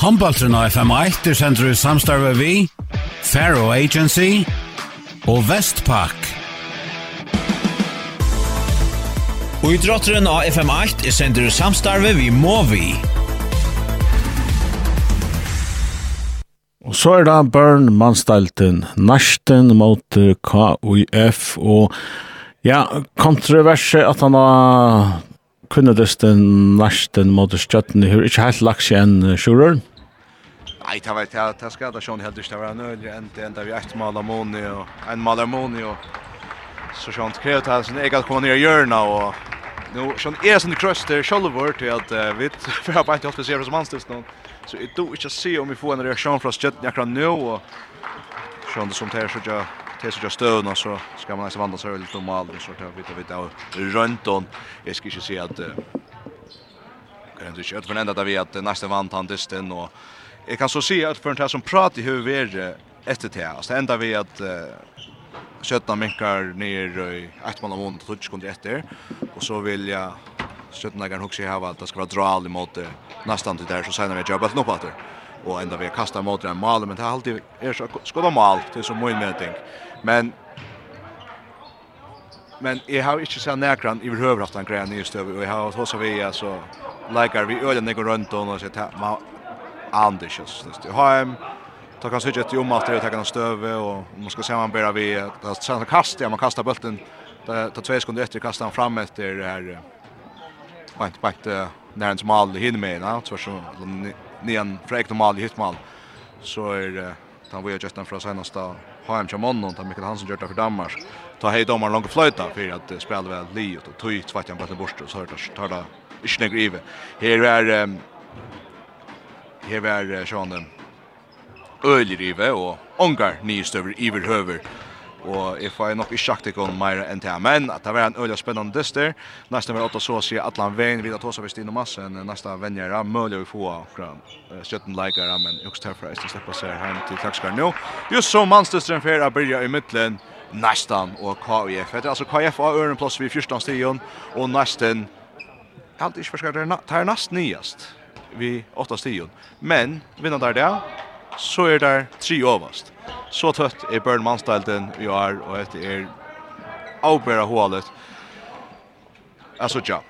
Håndbaltren av FM1 er sender i samstarve vi, Faro Agency og Vestpak. Og idrotteren av FM8 er sender i samstarve vi Movi. Og så er det Børn Manstalten, Narsten mot KUF og ja, kontroverset at han har kunnet det næsten mot skjøttene, har ikke helt lagt seg en skjører. Nei, det var det det skal da sjön helt det var nöjd än det ända vi ett mal Amoni og en mal Amoni og så sjön krävt att han egal kommer ner hjörna och nu er sånn som kröster Scholver till att vi har bare ikke alltid ser som anställs någon så det då inte se om vi får en reaksjon fra Stjärn akkurat nå og och det som det så jag til så støvn og så skal man nesten vandre seg litt om mal og så tar vi vet av rønt og jeg skal ikke si at att kan inte köra på ända där vi att nästa vant han dysten och Jeg kan så se att for en här som pratar hur vi är efter det altså Alltså ända vi att Sjötna minkar ner i ett man av månader och tutsch etter, Och så vill jag Sjötna kan också ha att det ska vara dral emot nästan til där så sen vi vi jobbat upp etter, Och ända vi kastar mot en mal, men det har alltid är så skoda mal, det som mål med tänk. Men men jeg har ikke sett näkran i överhuvud haft en greia nye støv, och jeg har hos vi alltså likar vi ölen går runt och så att just Det har hem ta kan sig ett om att det kan stöve och man ska se man bara vi att sen kasta man kastar bollen ta tar två sekunder efter kastar han fram efter det här vart vart när hans mål hin med va så så nian fräkt mål hit mål så är det han vill ju just den från senaste Haim Chamon och Mikael Hansen gjort för Danmark. Ta hej en långa flöjta för att spela väl Leo och tog tvärt han på bort så hörde tar det inte här är her var sjående ølrive og ångar nystøver iver høver. Og jeg får nok ikke sagt ikke om mer enn til, men at det var en øyelig spennende dyster. Nesten var åtta så å si Atlan Vein, vi har tåsa ved Stine Massen, nesten venjere, mulig å få akkurat støtten leikere, men jeg også herfra jeg skal slippe seg hjem til Takskar nå. Just som mannsdysteren for å begynne i midtelen, nesten og KIF. Det er altså KIF av Ørenplass vid 14 stigen, og nesten, jeg har ikke forskjellig, det er nesten nyest vi åtta stion. Men vinner der der, så er der tre overst. Så tøtt er Bjørn Manstalden vi har, og dette er avbæra hålet. Altså, ja.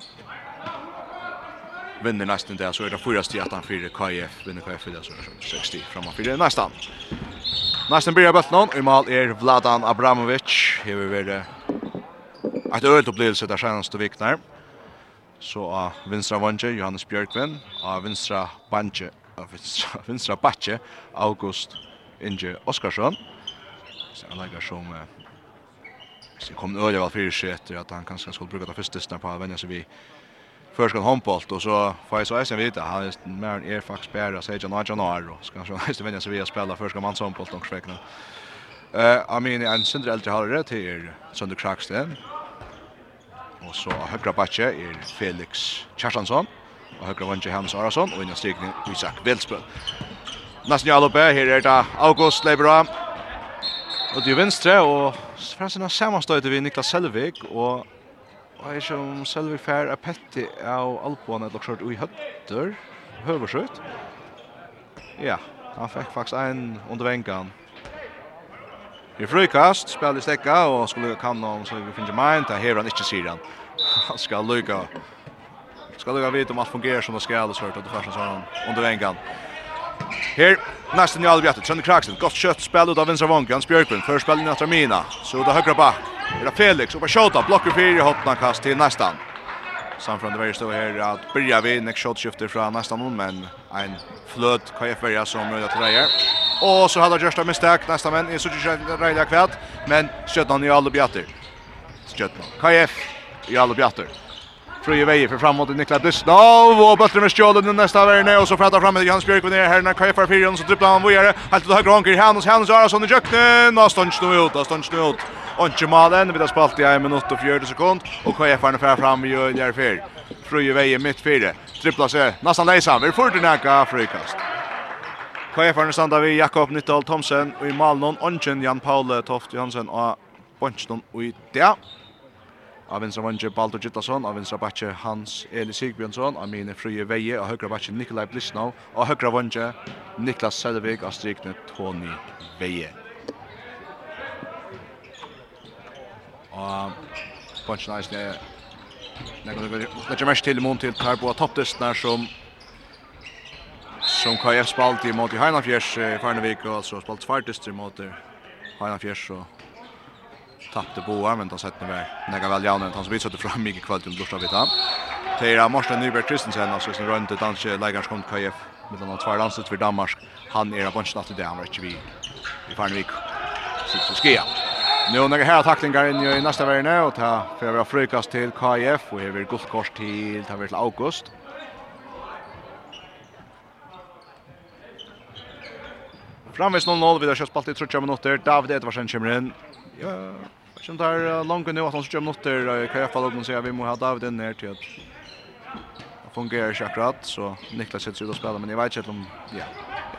Vinner nesten der, så er det 4 stil 18-4 KF, vinner KF, det er så 6 stil framme 4 nesten. Nesten blir bøtten om, i mal er Vladan Abramovic, hever vi det. Et øyelt opplevelse der seneste vikner. Så av vinstra vanje Johannes Bjørkvin av vinstra banje, av vinstra, vinstra batje August Inge Oskarsson. Så han lägger som eh, så kom det öliga fyrir seg etter at han kanskje skulle bruke det første snabbt på att vänja vi først kan håndbolt og så får jeg så eisen vite han er mer en är faktiskt bättre så jag någon januari och ska kanske nästa vänja sig vid att spela förskan manshandboll och sväckna. Uh, I mean, en sindre eldre halvere til Sønder Sönder Og så høyre bakke er Felix Kjartansson. Og høyre vanske Hans Arason. Og innan stigning Isak Veldsbøl. Nesten i alloppe. Her er det August Leibra. Og til venstre. Og fremst er sammenstøyte vi Niklas Selvig. Og Og er som Selvig fær er petti av alboene eller lokskjørt ui høtter, høversøyt. Ja, han fikk faktisk en under vengan Vi frukast, spelar stäcka och skulle kan om så vi finner mind, där här han ikke sier han. Han ska lukka, Ska lukka vite om allt fungerar som det ska alltså hört att det första så han under vengan. Här nästan i allbjätet, Trønne Kraxen, godt kjøtt, spel ut av vänstra vången, Hans Björklund, förspel in efter Mina, så det högra er Det Felix, och på skjuta, blockar i hotna kast till nästan. Samfrande Berger står här att börja vid next shot skifter från nästa mån men en fløt KF verja som møyda til Reier. Och så hade Jörsta misstag nästa men är så inte Reier kvätt men Stjötnan i alla bjatter. Stjötnan. KF i alla bjatter. Fröje Veje för framåt Niklas Dysnov och Bötter med stjålen i nästa värne och så pratar fram med Johannes Björk och ner här när KF Fyrion så dribblar han vidare. Helt till höger honker Hannes Hannes Arason i köknen och stånds snö ut, stånds snö ut. Onke Malen, vi har spalt i 1 minutt og 40 sekund, og KF er fær fram i der fyr. Fruje vei mitt fire, tripla seg, nesten leisan, vi får til nækka frikast. KF er standa vi Jakob Nyttal Thomsen, og i Malen, Onke Jan Paule Toft Johansen, og Bonsen og i det. Av vinstra vange Baldur Gittason, av vinstra batje Hans Eli Sigbjørnsson, av mine fruje veie, av høyre batje Nikolai Blisnau, av høyre vange Niklas Selvig, av strikne Tony Veie. Og punchen eisen er Nei, kan legge mest til imot til Per Boa som som KF spalt imot i Heinafjers i Farnevik og altså spalt fartist i mot Heinafjers og tappte Boa, men då sett ni väl. nega väl jaun han som vitsøtte fram mycket kvalt om lortet Vita. han. Teira Morsten Nyberg Kristensen, alltså som runt ett danske leikars kom KF med den två landset för Danmark. Han är av bunchen alltid det, han var inte vi i Farnevik. Sitt så skia. Nu några här tacklingar in i nästa värne och ta för att vara frukast till KF och över guldkors till ta till August. Framvis 0-0 vid kjøtt spalt i 30 minutter. David Edvarsen kommer in. Ja, som tar långt nu att han kan jag KF har och säga vi måste ha David in ner till att fungerar fungerer akkurat. Så Niklas sitter ut och spelar men jag vet inte om... Ja,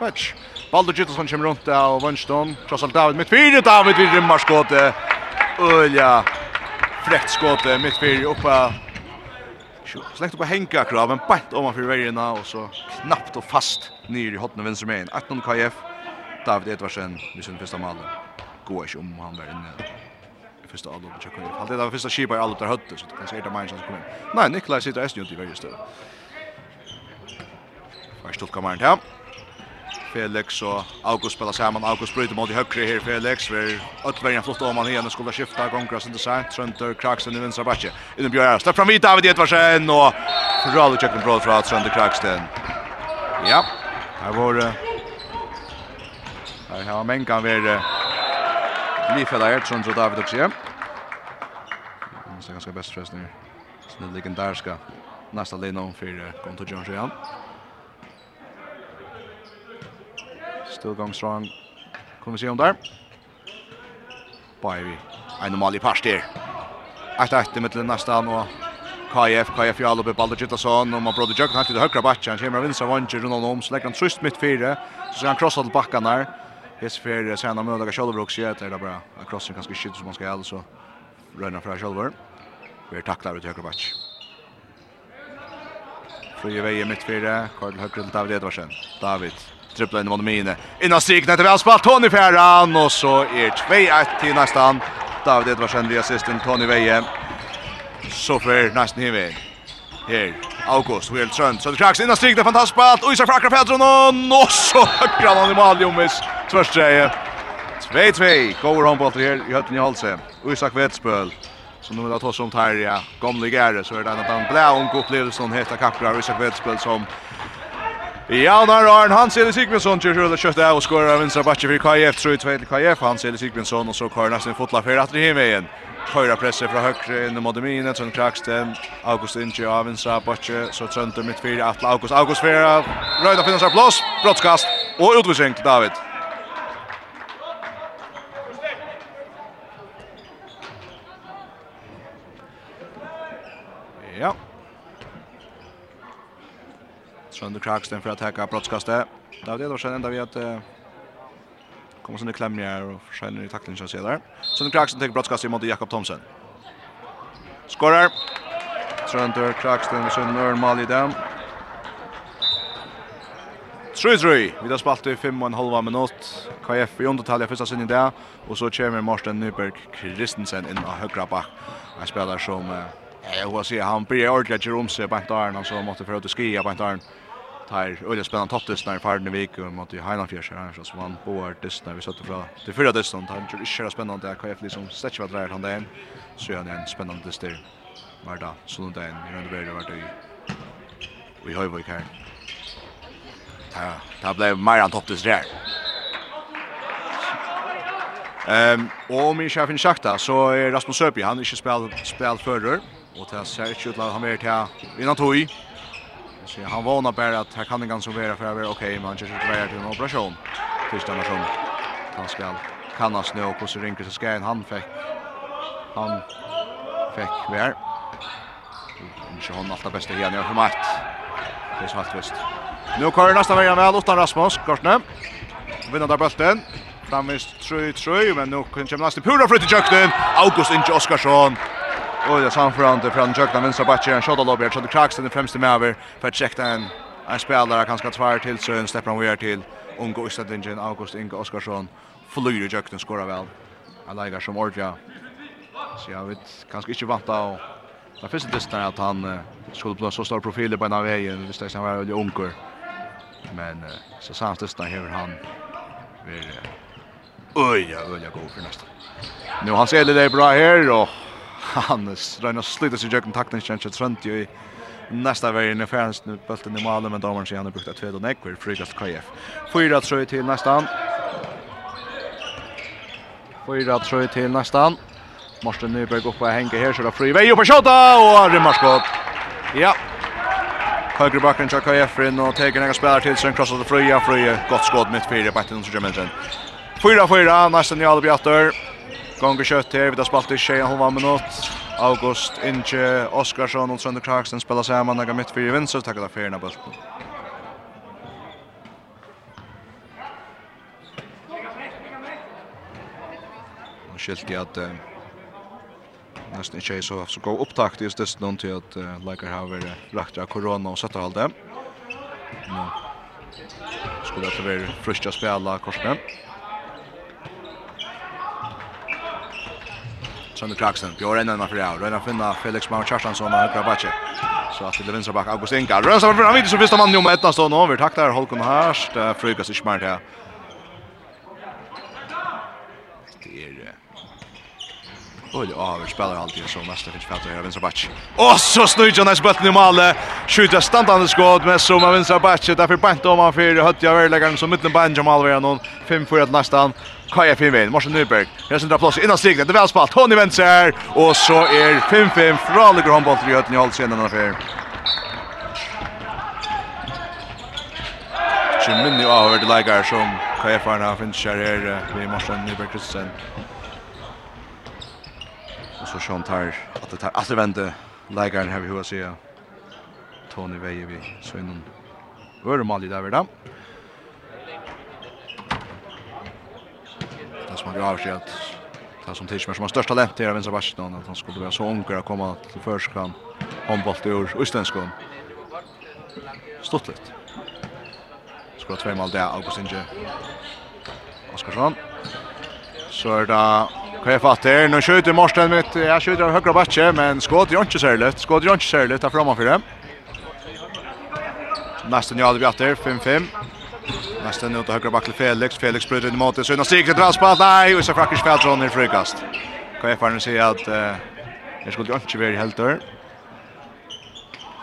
Vet Baldur Gittelsson kommer runt där och Wönstrom. Trossal David mitt fyra. David vid rymmarskåte. Ölja. Fräckt skåte mitt fyra uppe. Släkt upp henka kraven. Bant om man för vägarna och så knappt och fast ner i hotna vänster med. 18 KF. David Edvardsen vid sin första mål. Går inte om han var inne. Första avlopp och checkar. Hade det var första skipa i allt där hötte så det kan säga det man att kommer in. Nej, Nikolaj sitter är ju inte i varje stöd. Först upp kameran där. Felix og August spelar saman. August bryter mot i högre her Felix. Vi ötverjan flott om han igen och skulle skifta Gongras inte sent. Trönter Kraxen i vänstra backe. Innan Björn Släpp fram vid David Edvarsen och Rallo checkar bra från Trönter Kraxen. Ja. Här var det. Här har men kan vara Lifela Edson och David också. Det är ganska bäst förresten. Snäll legendariska nästa linje för Konto Johnson. Still going strong. kommer se om der. Bajvi. Ein normal i där. Att att med den nästa nu. KF KF ju alla på bollen gjuta så nu man bröder jökna till högra backen. Kemmer vinsa vanje runt om så lägger han trust mitt fyra. Så ska han krossar till backen där. Hes för sen har möjliga Scholbrook så heter det bara. A crossing kanske skjuter som man ska alltså röna för Scholbrook. Vi är tacklar ut högra backen. Fröje vägen mitt fyra. Karl högre till David Edvarsen. David dribbla inn i mine. Innan striken etter velspalt, Tony Ferran, og så er 2-1 til nästan. David Edvarsen via assisten, Tony Veje. Så för nästan hiver. Her, August, Will Trønd, Sønder Kraks, innan strikna, fantastisk spalt, og Isar Frakra Pedronon, og så høyre han i Mali, Jomis, tvørstreie. 2-2, går håndbolt her i høtten i Halse. Isak Vetspøl, som nu vill ta som om Tarja, gamle gärre, så är det en av de blå unga upplevelsen heta kappgrar Isak Vetspøl som Jaunar Arn Hansel Sigmundsson kör rulla kött där och skorar vänstra backe för KF tror jag till KF Hansel Sigmundsson och så kör nästan fotla för att det hem igen. Höra presser från högre in mot dominen som Kraksten August Inge av vänstra backe så trönter mitt fyra att August August fyra röda av applås brottskast och utvisning till David. Ja. Sönder Kraksten för att täcka brottskastet. David sen ända vi att uh, kommer sönder klämmar och försäljer i tacklingen så ser där. Sönder Kraksten tar brottskastet mot Jakob Thomsen. Skorar. Sönder Kraksten med Sönder mål i dem. 3-3. Vi har spalt i 5 och en halva minut. KF i undertalja första sinne där. Och så kommer Marsten Nyberg Kristensen in av högra back. Han spelar som... Eh, jag vill säga, han blir ordentligt i rumset på en dag. Han så måste förut att skriva på en dag tar öliga spännande topptest när farden i vik och mot i Heinafjärs här så som han boar när vi satte från det förra distan han tror det är spännande det KF liksom stetcha vad drar han där så är en spännande test där var vardag så nu där i runt där vart i vi har ju här Ja, det blev mer än toppdist där. Ehm, um, och min chef Inchakta så är Rasmus Söpi, han är inte spel spel förr och det ser ut att han är till innan tog Så han vånar bara att här kan det ganska vara för att vara okej, men han kör inte vara till en operation. Första nation. Han ska kan han snö och så rynkar så ska han fick han fick vär. Inte hon alltid bästa igen jag för mat. Det är svart visst. Nu kör nästa vägen väl Lotta Rasmus Korsne. Vinner där bulten. Framvis 3-3, men nu kan nästa pura flytta jökten. August Inge Oskarsson Och det samförande från Jökna vänstra backen en shot lobby så det kraks den främste med över för att checka en en spelare kanske tvär till så en steppar han vidare till Ungo Istadingen August Inge Oskarsson flyr Jökna skorar väl. Han lägger som Orja. Så jag vet kanske inte vanta och Det finns inte det att han skulle bli så stor profil på en av vägen visst det han var väldigt unkor. Men så samtidigt har han vill Oj, ja, oj, jag går för nästa. Nu han ser det bra här och han rönnar slita sig jöken takten känns att trönt ju nästa vägen i färns nu bulten i mål men domaren säger han har brukt att två och nekver frikast KF. Fyra tröj till nästan. Fyra tröj till nästan. Morsten Nyberg upp och hänger här så då fri väg upp och skjuta och rymmar skott. Ja. Högre backen kör KF in och tar några spelare till sen krossar det fria fria gott skott mitt fyra på 1-0 Fyra fyra nästan i Albjörn. Gånger kött här, vi har spalt i tjejen, hon var minut. August Inge Oskarsson och Sönder Kraksen spelar samman, några mitt fyra vinst, så tackar det för ena bulten. Och skilt i att eh, nästan inte så, så god upptakt just det någon till att uh, Lekar har varit rakt av corona och sätta allt det. Men, skulle det vara friska spela korsne. Sönder Clarkson. Björ en ena för det. Röna finna Felix Mauer Kjartansson och högra backe. Så att det vänstra back August Inga. Rösa för fram så första man ju med ettan stående vi Tack där Holkon Harst. Det frukas inte smart här. Det är Oj, ja, vi spelar alltid så nästa finns fatta här vänstra back. Och så snyggt Jonas bollen i mål. Skjuter standande skott med som av vänstra back. Därför bant om han för hötta överläggaren som mitten på Benjamin Alvera någon 5-4 nästan. Kaja Finnveien, Morsen Nyberg, resten av plass innan stignet, det er velspalt, Tony Venser, og så er 5-5 fra Ligger Håndboll i Jøten i Halsien denne affæren. Ikke minne avhørte leikar som Kaja Farna finnes her her ved Morsen Nyberg Kristensen. Og så Sean tar at det tar alle vente her vi hva sier. Tony Veie vi så innom Øremal i der vi da? som har graver sig att det som tidsmär som har störst talent i vänstra backen att han skulle vara så ung att komma till förskan handbollt ur stått Stottligt. Skor två mål där August Inge. Oskarsson. Så är det Kvar fatter, nu skjuter Morsten mitt, jag skjuter av högra backe, men skåd ju inte särligt, skåd ju inte särligt, tar framför dem. Nästan jag hade vi 5-5. Nästan ut och högra back Felix. Felix bryter in mot det. Synas Sigrid dras på. Nej, och så Frackers Fältron i frikast. Kan jag fan säga att eh det skulle inte vara helt dörr.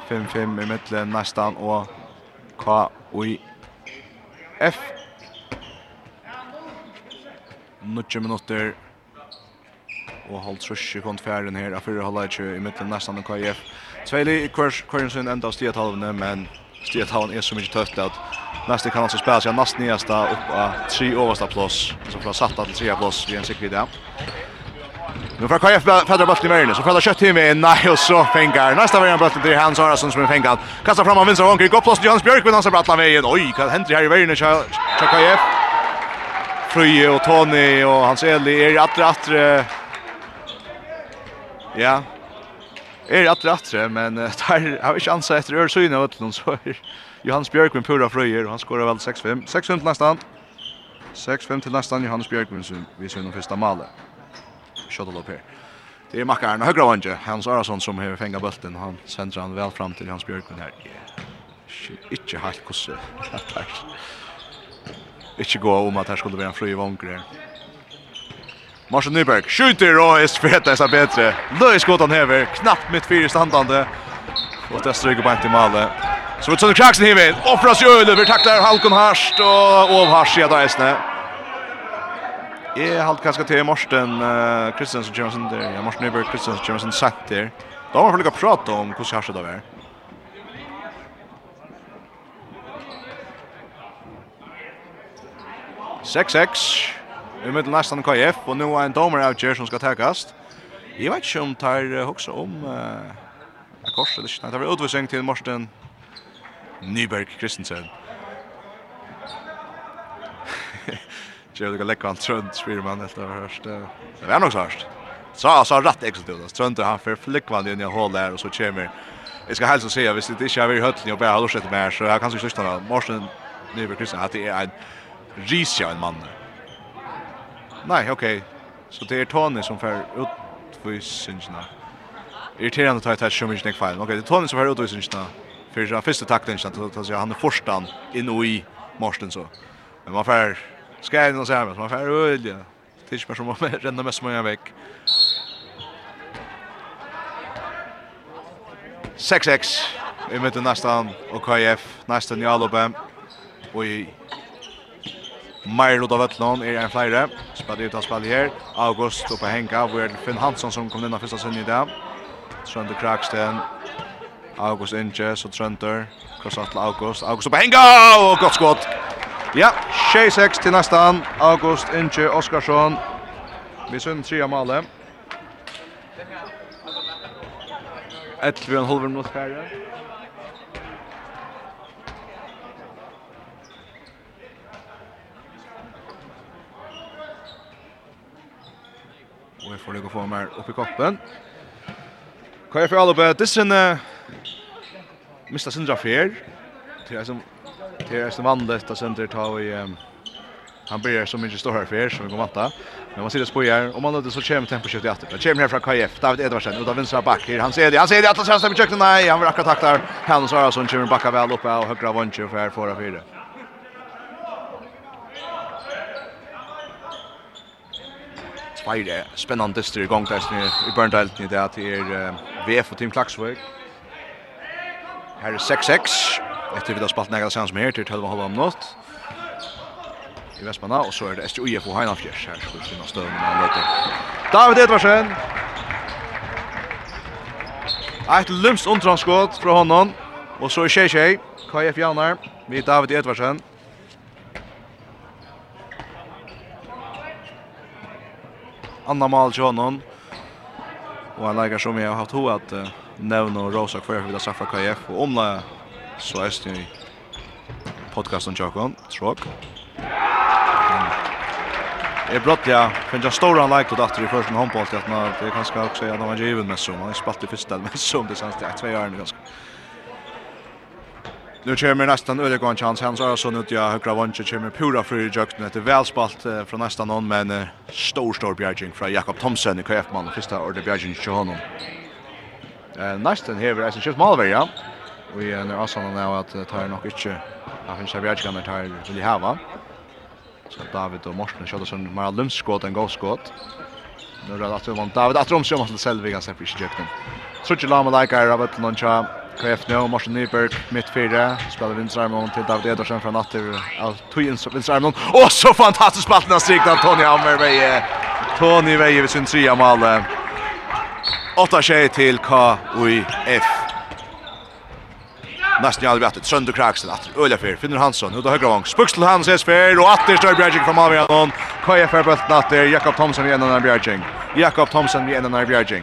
5-5 i mitten nästan och K oj F Nutje minutter og halvt trusje kont færen her av fyrre halvleitje i midten nesten av KIF. Tveili i kvarsen enda av stiet halvene, men stiet halvene er så mykje tøtt at Nästa kan alltså spela sig näst nedersta upp av tre översta plats. Så från satta till trea plats vi en sikt vidare. Nu får KF fädra bollen i Merlin. Så fäller kött till med nej och så fänkar. Nästa värjan bollen till Hans Arason som är fänkad. Kastar fram av vänstra vanker, Går plats till Hans Björk med hans brattla vägen. Oj, vad händer här i Merlin? så KF. Fröje och Tony och Hans Eli är i attre attre. Ja. Är i attre attre men tar har vi chans efter Örsyn av in åt någon så. Johannes Björkvin pura fröjer och han skorar väl 6-5. 6-5 till nästan. 6-5 till nästan Johannes Björkvin som vi ser den första målet. Shot upp här. Det är Mackaren högra vänster. Hans Arason som har fängat bollen. Han sänder han väl fram till Johannes Björkvin här. Inte helt kosse. Inte gå om att här skulle vara en fröj vanker. Marcel Nyberg skjuter och är spetare så bättre. Löjskottan häver knappt mitt fyra standande. Och det stryker bara inte i målet. Så vet sånn Kraxen hiver. Offras ju över tacklar Halkon Harst och Ov Harst i Adaisne. Är halt kanske till Morsten Kristensen uh, Johnson där. Ja Morsten Nyberg Kristensen Johnson satt där. Då har vi lika prata om hur Harst då är. Sex sex. Vi möter nästan KF och nu är en domare out där som ska täckas. Jag vet inte om tar också om uh, kors eller inte. Det var utvisning till Morsten Nyberg Kristensen. Jag vill lägga en trönd spyrman efter att ha hörst. Det var nog så hörst. Så så rätt exotiskt. Trönd han för flickvan in i hål där och så kommer. Jag ska helst säga visst det inte är vi ni och bara håller sig med så jag kan så sluta Morsen Nyberg Kristensen hade är en risja en man. Nej, okej. Så det är Tony som för ut för synsna. Irriterande att ta ett touch som inte kvar. Okej, det är Tony som för ut för synsna för den första tackling så att han är förstan in i Marsten så. Men man får ska jag nog säga här man får öl. Tills man som ränner mest många veck. 6-6 i mitten nästan och KF nästan i Alobem och i Meir ut av Vettlån er en flere. Spelar ut av spillet her. August oppe Henka, Hvor er Finn Hansson som kom inn av første sinne i dag. Trønder Kraksten August Inge, så Trønder, krossar til August, August oppe henga, og godt skott. Ja, 6-6 til nästan, August Inge Oskarsson, vi sunn tria male. 11,5 minutter færre. Og vi får lykke å få mer opp i koppen. Hva er for alle på? Dissen mista sindra fer. Det är som det är som vanligt att sender ta i han blir inte står här fer som vi kommer vänta. Men man ser det spår om man det så kommer tempo skjuter åter. Det kommer här från KF David Edvardsen ut av vänstra back. Han ser det. Han ser det att han stämmer kökna. Nej, han vill akkurat takta. Han så som kommer backa väl upp och högra vänster för här förra fyra. Tvær spennande styr i gang i Berndalen i det at det er VF og Team Klaksvik. Her er 6-6. Etter vi da spalt nægget sammen som her til 12 og halv om nått. I Vestmanna, og så er det STUIF og Heinafjers. Her så vi finner støvn med en løte. David Edvarsen. Et lumst undranskott fra honom. Og så er tjej tjej. KF Janar med David Edvarsen. Anna Mal til honom. Og han leikar som jeg har hatt ho at... Uh, nevne og rosa hver vi da Safra KF og omla så er det i podcasten Tjokon, Tråk. Jeg brått ja, finnes jeg stor han leikt og datter i første at man, det er kanskje også at man var givet med som, han spalt i første med det er sant, det er tve. Nu kommer nästan Ulrikon chans hans har så nu jag högra vänster kommer pura för i jakten efter välspalt eh, från nästan någon men stor stor bjärging från Jakob Thomsen i KF man första ordet bjärging till honom. Eh nästan här är det malverja. Vi är nu alltså nu att ta nog inte. Jag finns jag vet inte ta vill ha va. Så David och Morten skjuter som Mara Lums skott en god skott. Nu är det att man David att Roms gör måste själv ganska fisk jakten. Så tjänar man like är Robert Noncha. KF nu Morten Nyberg mitt fyra spelar vinstarmon till David Ederson från natter av Twins vinstarmon. Åh så fantastiskt spalt när strikna Antonio Hammer Tony Veje vid sin trea mål. 8 tjej till KUIF. Nästan jag hade vettet. Sönder Kraksen. Atter Ölja fyr. Finner Hansson. Hudda högra vång. Spuxel han ses Fer Och Atter stör Bjergjeng från Avrianon. KUIF är bulten Atter. Jakob Thomsen i ena när Bjergjeng. Jakob Thomsen i ena när Bjergjeng.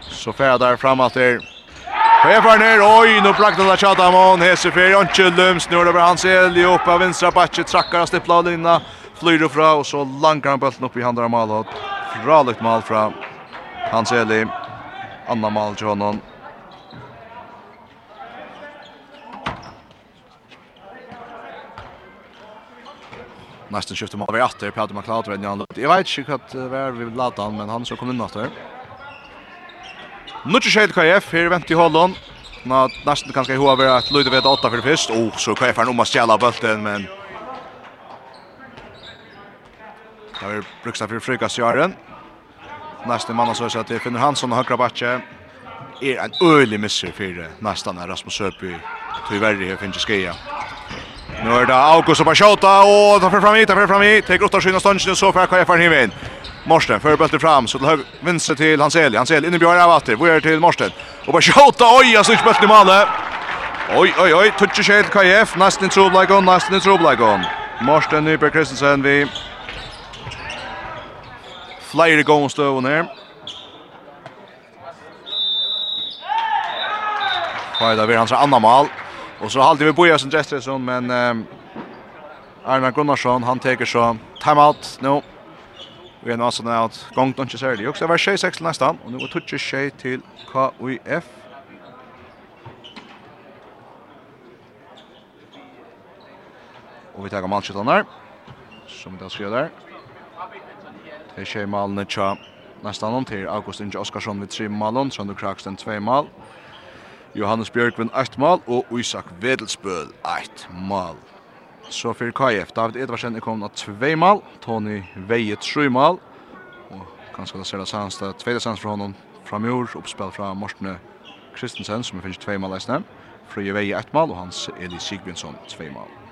Så färd där fram Atter. KUIF är ner. Oj, nu plakta där Chatamon. Hesse fyr. Jonsjö Lums. Nu är det bara hans elj. Upp av vinstra batchet. Trackar av stippla och linna. Flyr och fra. Och så langar han bulten upp i handar av Malhått. Fralikt mål fra Hans Eli. Anna mål til honom. Nästan skiftet mål var åter Peter McLeod redan han. Jag vet inte vad var vi lade han men han så kom in åter. Nu tjej KF här vänt i Holland. Nå nästan kanske hur var att Ludvig vet åtta för först. Oh så KF har om att stjäla bollen men Det er bruksta for frukast i åren. Neste mann har sørst til Finner Hansson og Høkra Batje. Er en øylig misser for nästan er Rasmus Søby. Tyvärr her finnes skia. Nå er det August og Barshota, og tar fyrir fram i, tar fyrir fram i. Teker åtta Skyna ståndsen, og så fyrir KF er hivet. Morsten, fyrir bøltet fram, så til høy vinste til Hanseli. Hanseli, innebjør av atter, hvor er til Morsten? Og Barshota, oi, jeg slik bøltet i malet. Oi, oi, oi, tutsi skjel KF, nesten i trobleikon, nesten i trobleikon. Morsten Nyberg Kristensen, vi flere gående støvene her. Fajda vi hans andra mål. Och så hade vi Boja som Gestresson men um, Arna Gunnarsson han tar så timeout nu. Vi er nå sånn at gongt ikke ser det. Också var 6-6 nästan og nå går touch tjej til KUF. Og vi tar matchen där. Som vi ska göra der tjej malene tja nesten om til August Inge Oskarsson ved tre malen, Sander Kraksten 2 mal, Johannes Björkvin 8 mal og Isak Vedelsbøl 8 mal. Så fyrir KF, David Edvarsen er kommet av 2 mal, Tony Veie 3 mal, og kanskje det ser det sanns, det er tveide sanns fra honom fra Mjord, oppspill fra Mortene Kristensen som finnes 2 mal eisne, Frøye Veie 1 mal og Hans Eli Sigbjørnsson 2 mal.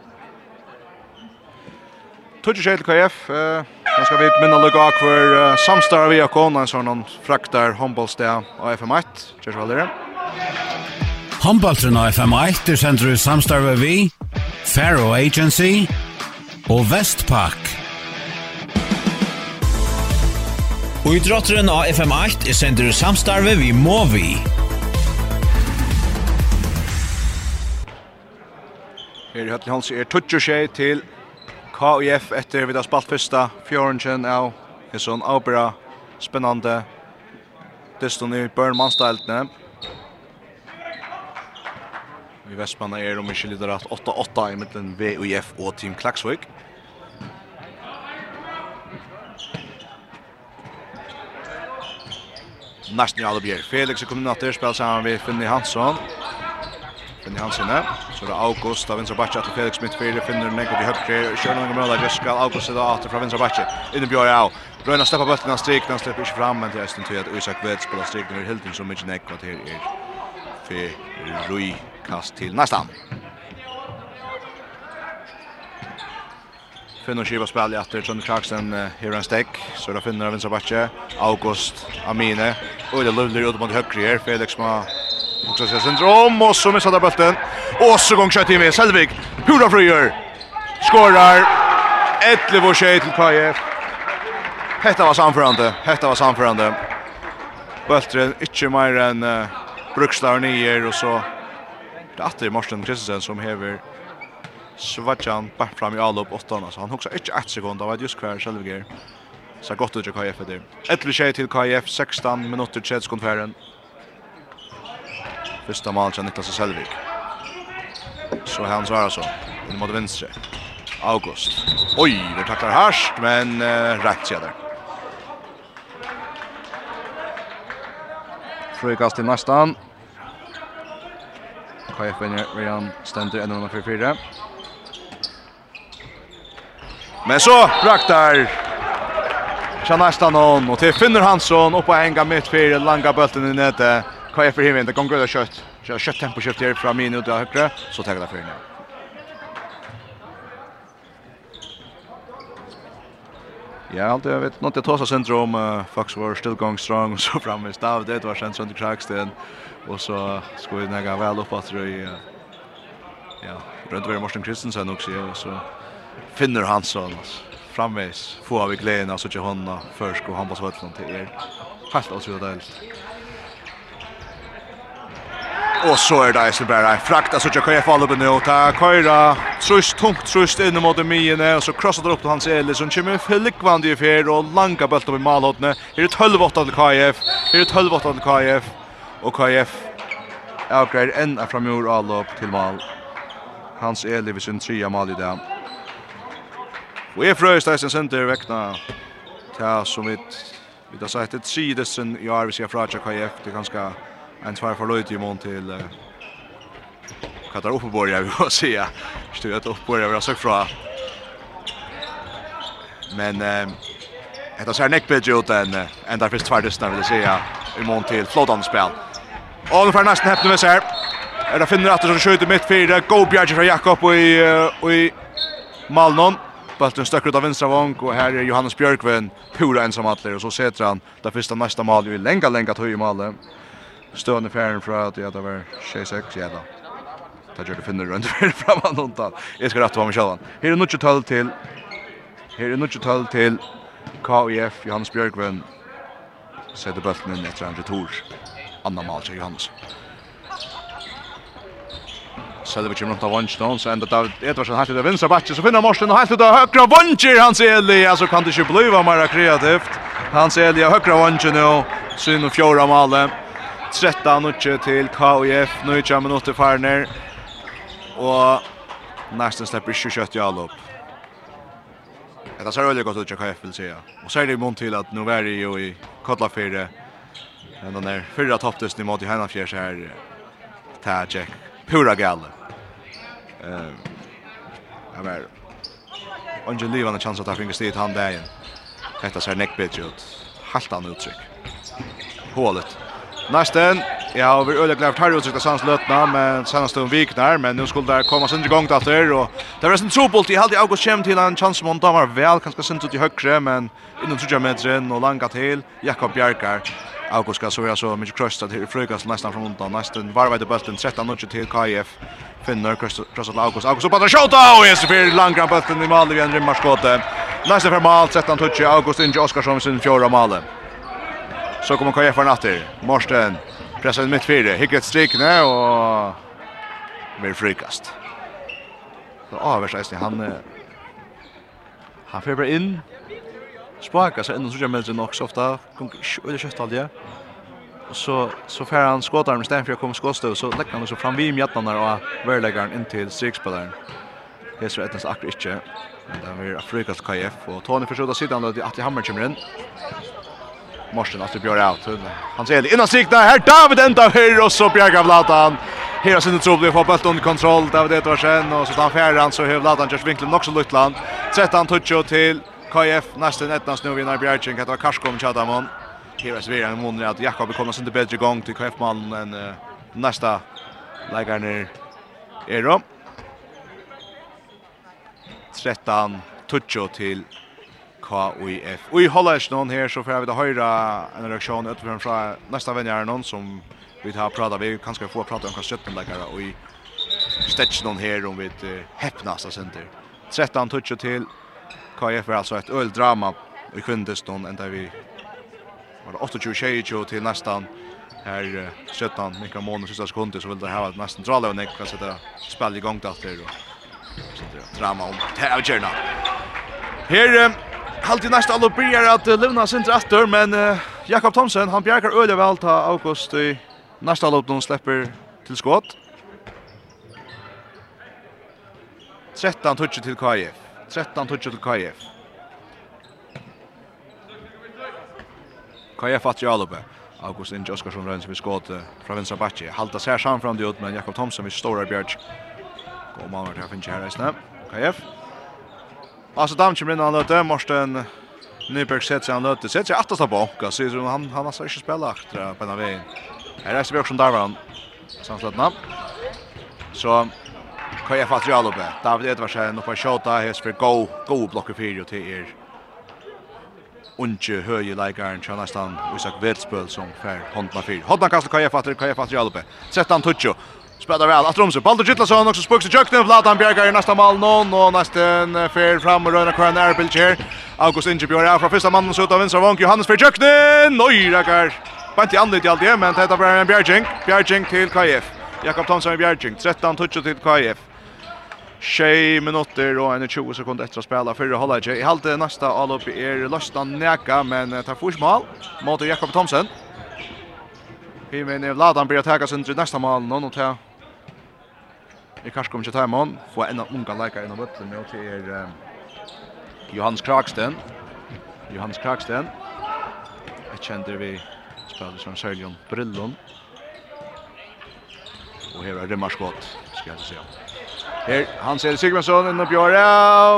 Tudje til KF. Man skal vit minna lugga kvar samstar vi kon en sånn fraktar handbollsstad av FM1. Kjørs vel dere. Handbollsstad av FM1 er sendt i samstarve vi Faro Agency og Vestpak. Og i drotteren av FM8 sendt sänder samstarve vid Movi. Her i Høtli Hans er 26 til KIF efter vi har spalt första fjörnchen av en sån opera spännande deston i Burnman-stiltene. Vi Vestmanna er om ikke lider at 8-8 i midten VUF og Team Klaksvik. Nesten i alle bjer. Felix er kommet natter, spiller sammen med Finni Hansson. Finni Hansen her. Så er det August av vinstra batje til Felix Midtfire. Finner Negger til høyre. Kjører noen mål der. Skal August da atter fra vinstra batje. Inne Bjørn av. Brønna stepper bøtten av strik. Han slipper ikke fram. Men til Østen til at Isak Vett spiller strik. Det er Hilden som ikke nekk. Og til er for Rui kast til Næstan. Finner Kiva spiller etter Johnny Clarkson. Her en stek. Så er det Finner av vinstra batje. August Amine. Og det løvler ut mot høyre her. Felix må Också ser syndrom och så missar bollen. Och så gång i med Selvig. Pura fröjer. Skorar 11 vår tjej till KF. Hetta var samförande. Hetta var samförande. Bultren inte mer än uh, Brukslar nier och så det åter Morten Kristensen som häver Svartjan bara fram i allop åttan Så han huxar inte ett sekund av att just kvar Selvig. Så gott ut till KF det. 11 skjut till KF 16 minuter tredskund färden. Första mål av Niklas Selvik. Så han Hans så. in mot venstre. August. Oj, det tacklar harst men uh, rätt sedan. Frukast till nästan. KF vinner Rian Rejan enda nummer 4-4. Men så braktar Tja nästan hon och till Finner Hansson upp och hänga mittfyr langa bulten i nätet. Kvar för himmen, det går gröda kött. Kör kött tempo kött här från min ut högre så tar det för nu. Ja, allt jag vet något det tosa syndrom uh, Fox var still going strong och så framme stav det var sen sånt kraxten och så ska jag näga väl upp att det ja, runt över Morten Kristensen också och så finner han så framvis får av glädjen alltså till honom först och han på så till er. Fast alltså det är Och så är det alltså bara frakt alltså jag kan få upp nu ta köra trust tungt trust in mot mien och så crossar det upp till hans Eli, som kommer flickvand i fjärde och langa bult upp i målhotne. Är det 12-8 till KF? Är det 12-8 till KF? Och KF avgrejer en av framur allop till mål. Hans Ellis sin trea mål i dag. Och är Fröjsteisen center väckna. ta som vi vi har sagt ett sidesen i Arvisia Fraja KF det er ganska en svär för löjt i mån till eh, Katar Oppeborg, jag vill säga. Stöjat Oppeborg, jag vill ha sagt fra. Men eh, det ser Nick bättre ut uh, enda där finns tvärdöstna, vill jag säga, i mån till flådande spel. Och nu får nästan häpna med sig här. Det finner att det skjuter mitt fyra. Go Bjarge från Jakob och i, och i Malnon. Bulten stöcker ut av vänstra vång och här är Johannes Björkven pura ensam atler och så sätter han det första nästa mål i länga länga tog i målet stående fjæren fra at ja, det var 6-6, ja da. Da gjør det finner rundt fjæren fra man noen tal. Jeg skal rette på meg selv. Her er nødt tall til, her er nødt tall til KIF Johannes Bjørkven. Sette bølten inn etter en retur. Anna mal til Johannes. Selve kommer rundt av vansjen, så enda David Edvarsen helt ut av vinstra bakke, så finner Morsen helt ut av høyre vansjer, Hans eli, så kan det ikke bli mer kreativt. Hans eli Elia høyre vansjer nå, syn og fjorda malet. 13-0 til KIF. Nå kommer minutter farner. Og nesten slipper ikke kjøtt i all opp. Det ser veldig godt ut til KF vil säga. Og så er det i mån til at nå er det jo i Kotla 4. Men den er fyrra topptesten i mån i Heinafjers her. Tajek. Pura gale. Um, jeg var... Ongen livande chans att ta finnes dit han dagen. Detta ser nekkbedre ut. Haltan uttrykk. Hålet. Nästen, ja, vi öliga klart har utsikt att sans lötna, men senaste en viknar, men nu skulle där komma sin igång där där och det var en trobolt till hade August Chem till en chans mot Damar väl kanske sent ut i högre, men inom 20 meter och långa till Jakob Bjarkar. August ska så vara så mycket kröstat här i frukas nästan från undan nästan varvade bulten 13 nudge till KF finner kröstat August August på att skjuta och är så för långa bulten i mål igen en skottet. Nästa för mål 13 touch August in Oskarsson sin fjärde mål. Så kommer KF för natten. Morsten pressar in mitt fyra. Hickar ett nu och blir frikast. Så avvärs är han han får bara in. Sparka sig in och så gör sig också ofta. Kommer eller kött aldrig. Och så så får han skottar med Stenfjärd kommer skottstöv så lägger han så fram vid mjättan där och värläggaren in till strikspelaren. Det så ettens akkurat inte. Men det är Afrikas KF och Tony försöker sitta ändå att Hammer kommer in. Morsen alltså björ out. Han ser innan sikta här David ända höger och så Bjerga Vladan. Här sin tror vi får bollen under kontroll David det var sen och så tar Färran så hur Vladan just vinkeln också Lutland. Sätter han touch till KF nästan ettans nu vinner Bjerging att Karskom Chadamon. Här är Sverige en mån att Jakob kommer sen till bättre gång till KF mannen än uh, nästa lägger Ero. 13 touch till KIF. Og i holdet noen her, så får vi da höra en reaksjon utenfor fra neste venner någon noen som vi har prata vi kan skal få prata om hva 17 lekkere, och i stretch någon här om vi heppnast av center 13 toucher KF KIF alltså ett öl drama i kvindestolen, ända vi var 28-22 till nästan här 17 mycket månader sista sekunder så vill det ha nesten drala og neka sette spall igång gang til då drama om. Det er Halt i nästa allo blir att Luna sin efter men uh, Jakob Thomsen han bjärkar öle väl ta August i nästa lopp de släpper till skott. 13 touch till KF. 13 touch till KF. KF att jag loppe. August Inge Oskarsson rönns vi skott uh, från vänstra backe. Halta ser fram fram det ut men Jakob Thomsen vi stora bjärk. Går man vart här finns här i. KF. Alltså Dam kommer in och löter Morsten Nyberg sätter sig han löter. Sätter sig åtta tillbaka. Så han han har alltså inte spelat efter på den vägen. Här är Sibjörk som där var han. Samslättna. Så kan jag fatta jag uppe. David Edvardsen och på shota här för go go block för ju till er. Unche höje likaren Chanastan och Isak Vetspel som för handla för. Hodna kastar kan jag fatta kan jag fatta jag uppe. Sätter han toucho spelar väl att Romsö. Baldur Gittlason också spöks i köknen. Vladan Bjergar i nästa mål någon och nästan fer fram och röna kvar en ärbilch här. August Ingebjörg är från första mannen ut av vänstra vank. Johannes för köknen. Oj, räckar. Vant i andra till allt det, men detta blir en Bjerging. Bjerging till KF. Jakob Thomsen i Bjerging. 13 touch till KF. Tjej minutter og en 20 sekunder etter å spille fyrre holdet. I halte neste allopp er Løstan Neka, men tar fors mål mot Jakob Thomsen. Himen er Vladan blir taggas under nästa mål. Någon tar i Karsko med Taimon, få en av unga leikar innan bøtlen med til er Johannes Kraksten Johannes Kraksten Jeg kjender vi spiller som Sørgjøn Brillon. Og her er Rimmarskott skal jeg se Her, Hans ser Sigmundsson innan Bjøre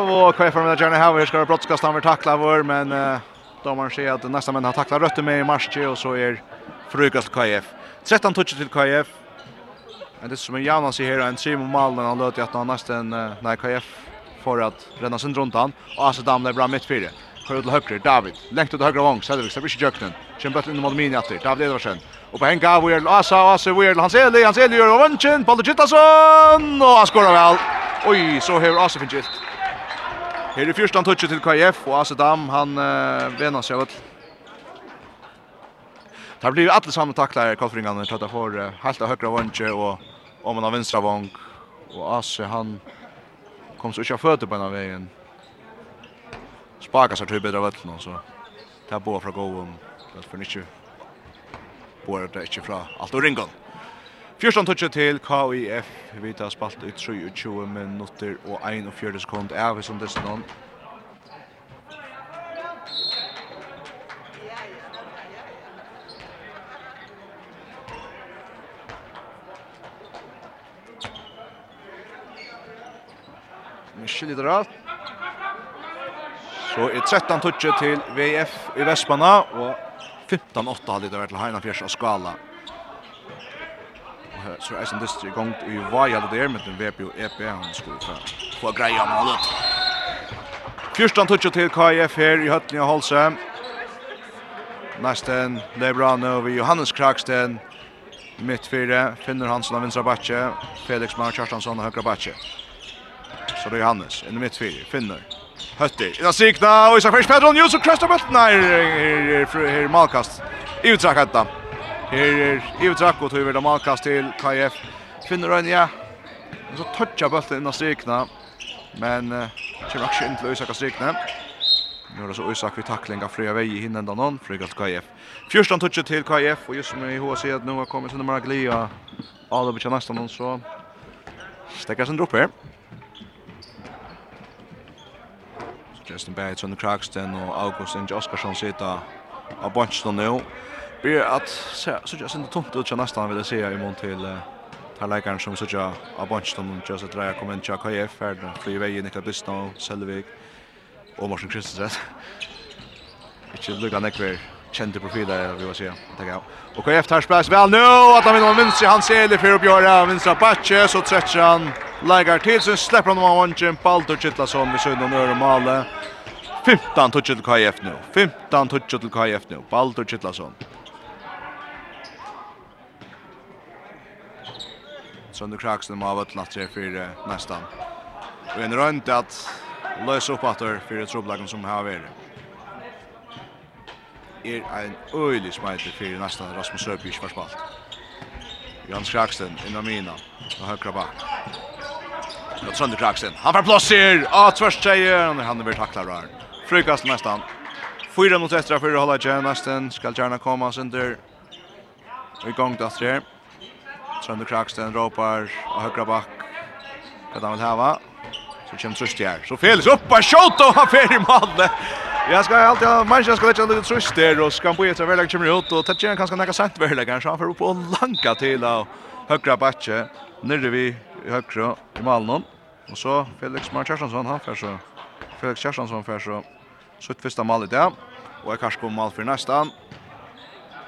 og hva er for med Gjerne Hauer skal brottskast han vil takla vår men uh, domaren sier at nästa menn har takla røtter med i marsje og så er frukast KF 13 touch til KF Men det som är Janan ser här en Simon malen han löter att han nästan när KF för att renna sin runt han och alltså är bra mitt fyra. Kör till högre David. Längt ut höger vång Cedric så blir jöknen. Kör bort in mot minja till David Edvardsen. Och på en gav vi Asa Asa Weird han ser det han ser gör vånchen på Gittason och han skorar väl. Oj så här Asa fingilt. Här är första touchet till KF och Asa Dam han uh, vänder sig åt Det blir ju alla samma tacklar Karlfringarna tar det för helt av högra vånge och om man har vänstra vång och Asse han kom så inte fötter på den vägen. Sparkar sig till bättre vett nu så tar båda från gåum för att Bo det inte fra allt och ringon. Fjørstan touchet til KIF. Vi tar spalt i 23 minutter og 41 sekund. Er vi som dessen Michel Idral. Så er 13 touchet til VF i Vestmanna, og 15-8 har det vært til Heina Fjers og Skala. Så er Eisen Distri i gang i Vaja det der, men den VP og EP, han skulle få, få greia målet. holdet. touchet til KIF her i Høtlinja Holse. Nesten Lebrano over Johannes Kraksten. Mitt fire, finner Hansen av vinstra Batje, Felix Mar Kjartansson av høyre Batje. Så det är Hannes, i mitt fyra, finner. Hötter, innan sikna och Isak Färs Petron, Jonsson kröstar bulten här, här är malkast. Ivutrak hetta. Här är Ivutrak och tog malkast till KF. Finner en, ja. Så touchar bulten innan sikna. Men uh, kommer också inte till Isak sikna Nu är det så Isak vi tackling av Freja Vei i ända da flyger till KF. Fjärstan touchet till KF och just med HC att nu har kommet til nummer Maraglia. Alla på nästa någon så. stekker sen dropp här. Justin Bates, Sonny Kragston og August Inge Oskarsson sitter av bunchen nå. Blir at så jag synd tomt ut nästan vill jag se i mån till här läkaren som så jag av bunchen och just att dra kommer inte jag KF färd för ju vägen Niklas Bistan, Selvik och Martin Kristensen. Inte lugna nekver kjente profiler, vi vil si. Takk Og KF tar spes vel nå, at han vinner minst i hans selig for oppgjøret. Vinstra Batje, så tretter han Lägger till så släpper han av vanchen Baldur Kittlason vid sidan öre male. 15 touch till KF nu. 15 touch till KF nu. Baldur Kittlason. Sönder Kraksen må ha varit natt för nästan. Och en runt att lösa upp att för ett trubblagen som har varit. Er ein øylig smeitur fyrir næstan Rasmus Søbjørn var spalt. Jans Kraksten innan mina, og høkra bak. Ska sönder kraxen. Han får plass her. Ah, tvers tjejen. Han vill tackla rör. Frykast nästan. Fyra mot etter, för att hålla igen skal Ska gärna komma sönder. Vi gång där her. Sönder kraxen ropar av högra bak. Hva han vil hava. Så kommer tröst her. Så Felix upp och skjut och han fer i malet. Jag ska alltid ha Manchester ska lägga lite tröst där och ska på ett överlägg kommer ut och täcker kanske några sent överlägg så han får upp och lanka till och högra backe. Nere vi i høyre i Malmö. Och så Felix Mar han för så. Felix Kjerstansson för så. sitt första mål i det. Och är kanske på mål för nästan.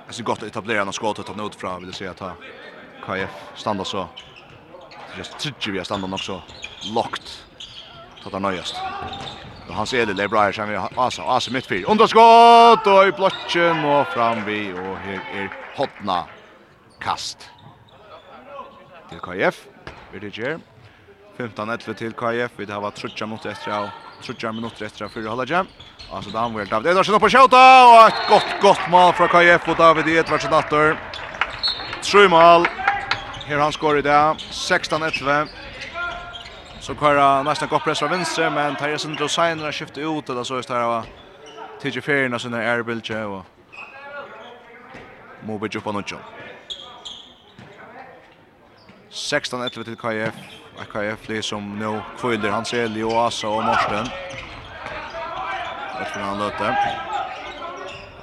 Det synes gott att etablera en skott att ta ut från vill säga ta KF standa så. Just trykker vi er standa nok så lockt. Tatt han ser det hans Elil er bra her, alltså Asa, Asa midt fyr. Underskott, og i blotjen, og fram vi, og her er hotna kast til KF vi det gjør. 15-11 til KF, vi det har vært trutja minutter etter av, trutja minutter etter av fyrre halvdje. Altså da anvel David Edarsen opp på kjøta, og et godt, godt mål fra KF og David Edvardsen atter. Tre mål, her han skår i det, 16-11. Så kvar nästan gott press från vänster men Tyrese signar Sainra skiftar ut eller så är det här TJ Ferrina sån där airbilge och Mobe Jupanocho. 16-11 til KF. KF blir som nå kvøyler Hans Eli og Asa og Morsten. Etter han løte.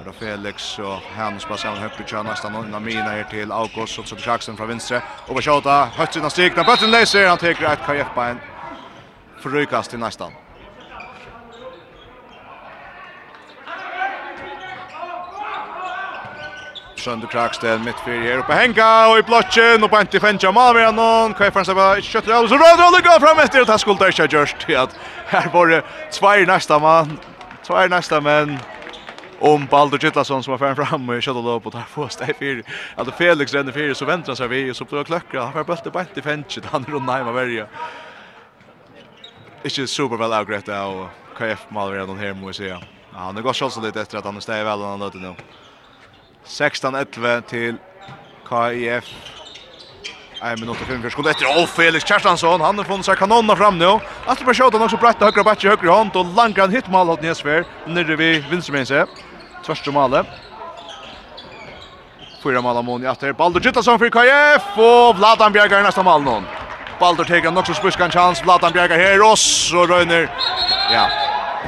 Og Felix og Hannes på sammen høyre kjører nesten noen av mine her til August og Trudrik Jaksen fra venstre. Og på kjøta, høyt siden av strikene, bøtten leser, han teker et KF-bein. Forrykast til nesten. Larsson till Kraksten mitt för er uppe Henka och i blotchen och på inte fänja Malmö någon Kajfan så bara köttar av så rör det går fram efter att han skulle ta just till att här var det två nästa man två nästa men om Baldur Gittlason som har fram fram och köttar upp och tar på sig för att Felix ränner för så väntar sig vi och så blir klöckra han får bulta på inte fänja han rundar hem av värja Ikke super vel avgrett av KF Malmö redan her må jeg si. Ja, han har gått så litt etter at han stäv väl han låter nå. 16-11 til KIF. Nej, men 85 för skott efter. Oh, Felix Kjartansson, han har funnit sig kanonna fram nu. Att bara skjuta också bratt högra back i högra hand och han hit mål åt Nesver. Nere vid vinstermense. Tvärsta målet. Fyra mål mål i efter. Baldur Gittason för KIF och Vladan Bjergar nästa mål någon. Baldur tar också spuskan chans. Vladan Bjergar här och så rönner. Ja.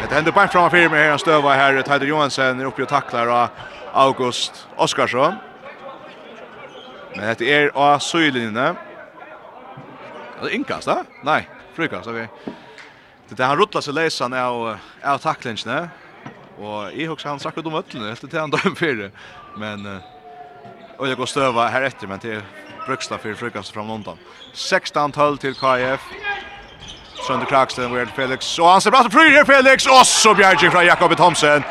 Det händer bara framför mig här en stöva här. Tider Johansen är uppe och tacklar och August Oskarsson. Men det er av søylinjene. Det er innkast, da? Nei, frukast, ok. Det er han ruttla seg leisan av, av taklingene. Og jeg husker han snakket om øtlene, helt til han døm fire. Men, og jeg går støva her etter, men til bruksta för frukast fram London. 16-12 til KF. Sønder Kraksten, Weird Felix. Og han ser bra til fryr Felix. Og så bjergjig fra Jakob Thomsen.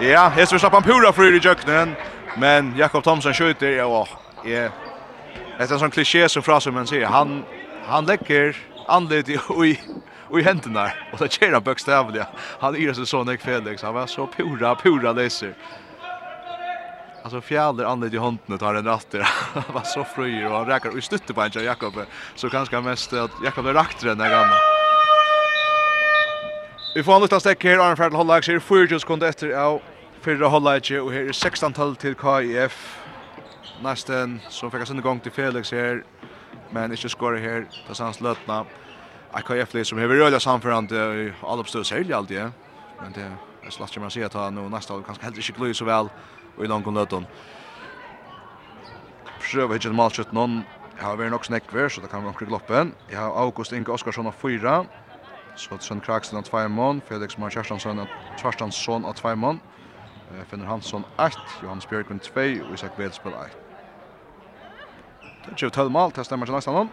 Ja, Hesper slapp han pura fru i jöknen. Men Jakob Thomsen skjuter, ja, Är Det är en sån kliché som frasen man säger. Han, han läcker anled i, i, i händerna. Och det kör han bökstavliga. Han är så sån Felix. Han var så pura, pura läser. Alltså fjäder anled i handen tar en ratter. Han var så fröjer och han räkar och stötte på en Jakob. Så kanske mest att Jakob är rakt den där gamla. Vi får anlutta stekk her, Arne Ferdel Hollag, sier 4 sekunder etter av fyrre Hollag, og her er 16 tall til KIF. Nesten, som fikk sin gang til Felix her, men ikke skårer her, til sans løtna. KIF som hever røyla samførande i alle oppstøy særlig alltid, men det er slags ikke man sier at han nå nesten kanskje heller ikke gløy så vel i langt løtna. Prøv ikke en malkjøtt noen, jeg har vært nok snekver, så det kan vi omkring loppen. Jeg har August Inge Oskarsson av 4, Skottsen Kraksen av Tveimann, Felix Mar Kjerstansson av Tveimann, Finner Hansson 1, Johannes Bjørkvind 2 og Isak Vedspil 1. Det er 12 mål, det stemmer til nesten hånd.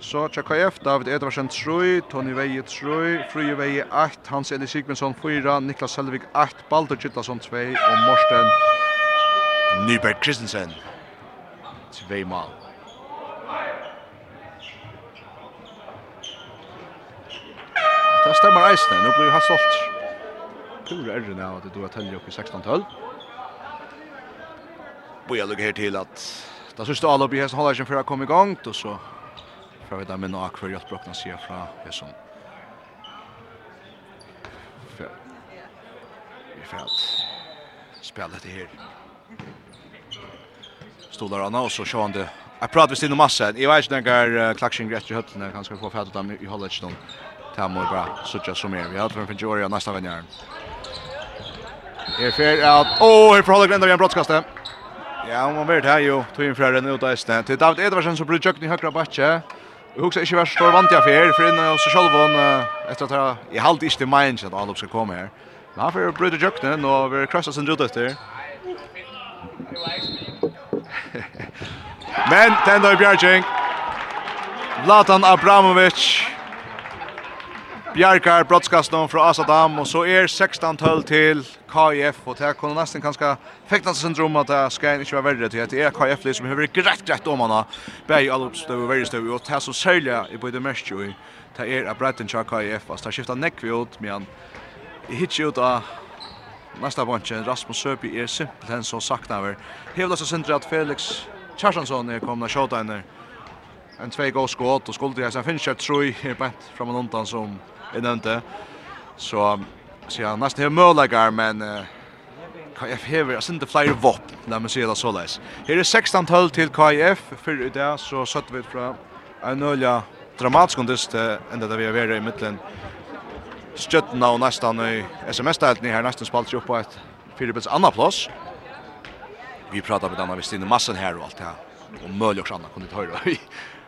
Så KF, David Edvarsen 3, Tony Veie 3, Fruje Veie 8, Hans Eli Sigmundsson 4, Niklas Selvig 8, Baldur Gittlason 2 og Morsten Nyberg Kristensen 2 mål. Det stämmer eisne, nu blir han stolt. Pura er det nu att det då täljer upp i 16-12. Bøy er lukket her til at da synes du alle opp i hesten holder ikke før jeg kom i gang, og så får vi da med noe kvar hjelp brockna sig fra hesten. Vi får att spela dette her. Stolar Anna, og så kör han det. Jag pratar visst inom masse. Jeg vet inte när klaxing rätt i hötterna. Han ska få dem i holdet ikke noen. Det må bra suttja som är. Vi har tror han finner nästa vänjar. Är fer at åh, her forholder Grendar igen brottskastet. Ja, om man vet här ju, tog in flere enn ut av Østene. Til David Edvarsen som blir tjøkken i högra bakke. Jeg husker ikke verst stor vant jeg fer, for inne hos Sjolvån, etter at jeg halte ikke til meins at Alup skal komme her. Men han får bryte tjøkken, og vi krasser sin rute etter. Men, tenda i bjergjeng. Latan Abramovic. Bjarkar brottskastan från Asadam og så er 16 12 til KIF og det kan nästan kanske fekta sig syndrom at det ska inte vara värre til at det är KIF det som behöver grett rätt om henne. Bäj all uppstöv och värre stöv och det så sälja i både mest ju. Det är att Brighton kör KIF fast det skiftar näck vi åt men hitch ut av nästa bunchen Rasmus Söby er simpelthen så saknar över. Hela så synd at Felix Charlsson är komna skjuta en en två gås skott och skulle jag sen finns jag tror jag bänt från undan som jeg nevnte. Så, så jeg nesten har møllegar, men KF hever, jeg synes det flere vopp, la meg si det så leis. Her er 16 tøll til KF, for i dag så satt vi fra en øyla dramatisk kundist, enda det vi har vært i midtelen. Stjøttena og nesten i SMS-deltene her, nesten spalt seg opp på et fyrbils andra plats. Vi pratar med denne, vi stinner massen her og alt det her. Og møl og sånn, kunne vi ta høyre.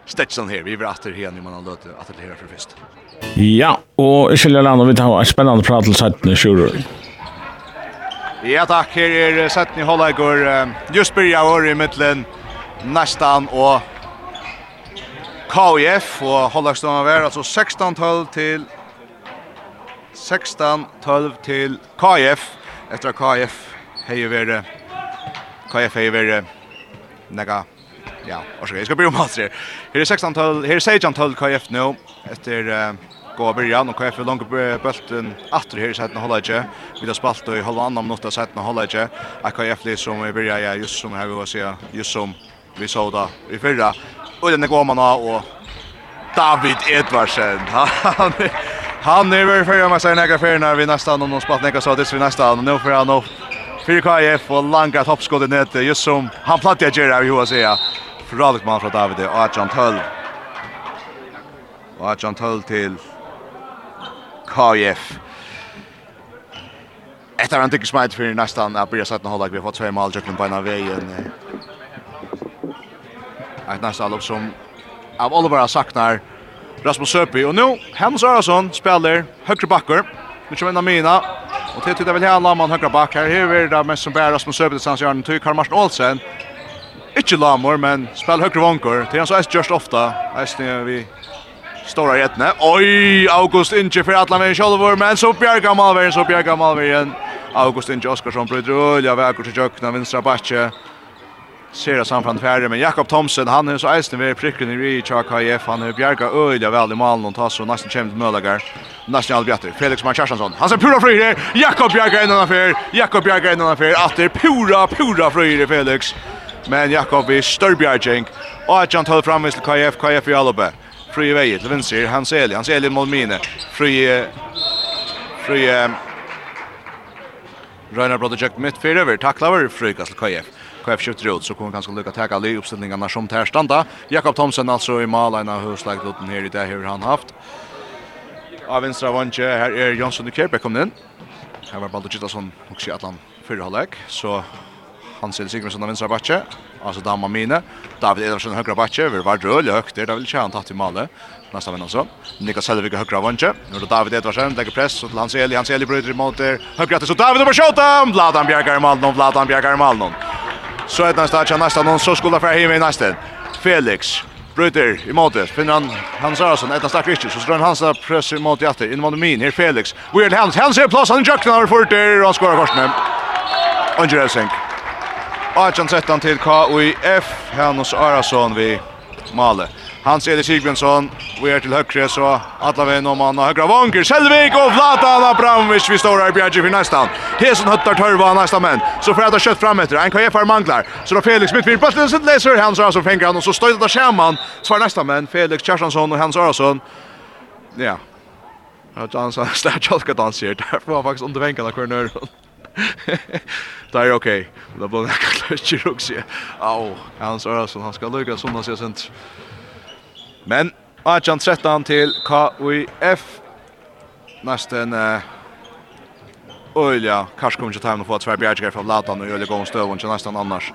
Stetson her. Vi var atter her når man har løtt atter her for først. Ja, og ikke lille land, vi tar en spennende prat til settene, Sjurur. Ja, takk. Her er settene i Hållagur. Just byrja år i midtelen, nestan og KIF og Hållagstånden var altså 16-12 til 16-12 til KIF efter KIF hej över KIF hei över nega ja, och så jag ska bli om master. Här är 16 12, här är 16 12 KF nu efter uh, gå början och KF långt bulten åter här i sidan hålla inte. Vi har spalt i halva annan minut sidan hålla inte. Att KF det som vi börjar ja just som här vi var säga, just som vi såg då i förra och den går man och David Edvardsen. Han han är väl för mig sen jag för när vi nästa någon och spalt nästa så det vi nästa annan nu för han upp. Fyrir KF långa toppskott i nete, just som han plattet gjør av i jag sier. Fralik man fra David og Adjan Tøll. Og Adjan Tøll til KF. Etter han tykker smeit for nesten at blir satt noe vi har fått tvei mal jøkken på en av veien. Et nesten allopp som av Oliver har sagt saknar Rasmus Søpi. Og nå, Helms Arason spiller høyre bakker. Nu kommer en av mina. Och til tida väl hela man en back. Här bakker. Her er det mest som bär Rasmus Søpi Sands Sandsjørn. Tyk Karl Marsen Olsen. Ikke lamor, men spel høyre vanker. Det er han så eist gjørst ofta. Eist nye vi stora rettene. Oi, August Inge for atlan veien sjolvor, men så bjerga malveien, så bjerga malveien. August Inge Oskarsson bryter ulja vekker til kjøkkenen, vinstra batje. Ser oss han fram färre, men Jakob Thomsen, han er så eist nye prikken i Tja KF. Han er bjerga ulja vel i malen, og tar så nesten kjem til Mølagar. Nesten all bjatter. Felix Mann Kjerstansson, han ser pura frøyre. Jakob bjerga innan affär, Jakob bjerga innan affär. Atter pura, pura frøyre Felix. Felix men Jakob i Störbjärging. Och att han tar fram till KF, KF i Alaba. Fri i till vänster, Hans Eli, Hans Eli mot Mine. Fri, fri, Röjnar Brodde Jökt mitt fyra över, tacklar över Frykast till KF. KF skifter ut så kommer ganska lycka täcka alla uppställningarna som där standa. Jakob Thomsen alltså i Malina huslagt ut den här i det hur han haft. Av vänstra vantje, här är Jonsson i Kerbeck kom in. Här var Baldur Gittasson också i Atlant förra halvlek så Hansel Sigmundsson av vänstra backe. Alltså Damma Mine. David Edersen högra backe. Vi var rull högt. Det vill tjäna tatt i Malle. Nästa vän också. Niklas Selvig högra vantje. Nu då David Edersson lägger press och till Hans Eli. Hans Eli bryter emot där. Högra till så David och skjuta. Vladan Bjergar i mål. Vladan Bjergar i mål. Så ett nästa chans nästa någon så skulle för hem i nästa. Felix Bryter i målet. Finner han Hans Arason. Ett starkt riktigt. Så drar Hansa press i målet jätte. In mot min. Här Felix. Weird Hans. Hans är plats. Han jöknar för där. Han skorar korsnen. Angel Sink. 18-13 til KUIF. Hannes Arason vi Male. Hans Eli Sigbjørnsson, vi er til høyre, så alle vi om han og høyre vanker. Selvig og Vladan Abramovic, vi står her i Bjergje for nestan. Hesen høttar tørva nestan menn, så får jeg ta kjøtt frem etter. En KF er manglar, så da Felix Midtfyr, bøttelen sitt leser, Hans Arason fenger han, og så støyder det skjermann. Svar nestan menn, Felix Kjersansson og Hans Arason. Ja, Ja, har danset, det er kjølket han derfor var faktisk under vengen av kvarnøren. Det är okej. Det blir näka klötcher också. Au, Hans Örasson, han ska lycka som han ser sent. Men, Ajan 13 till KUIF. Nästan eh, Ölja, kanske kommer inte ta hem och få två bjärgar från Latan och Ölja går och stöv nästan annars.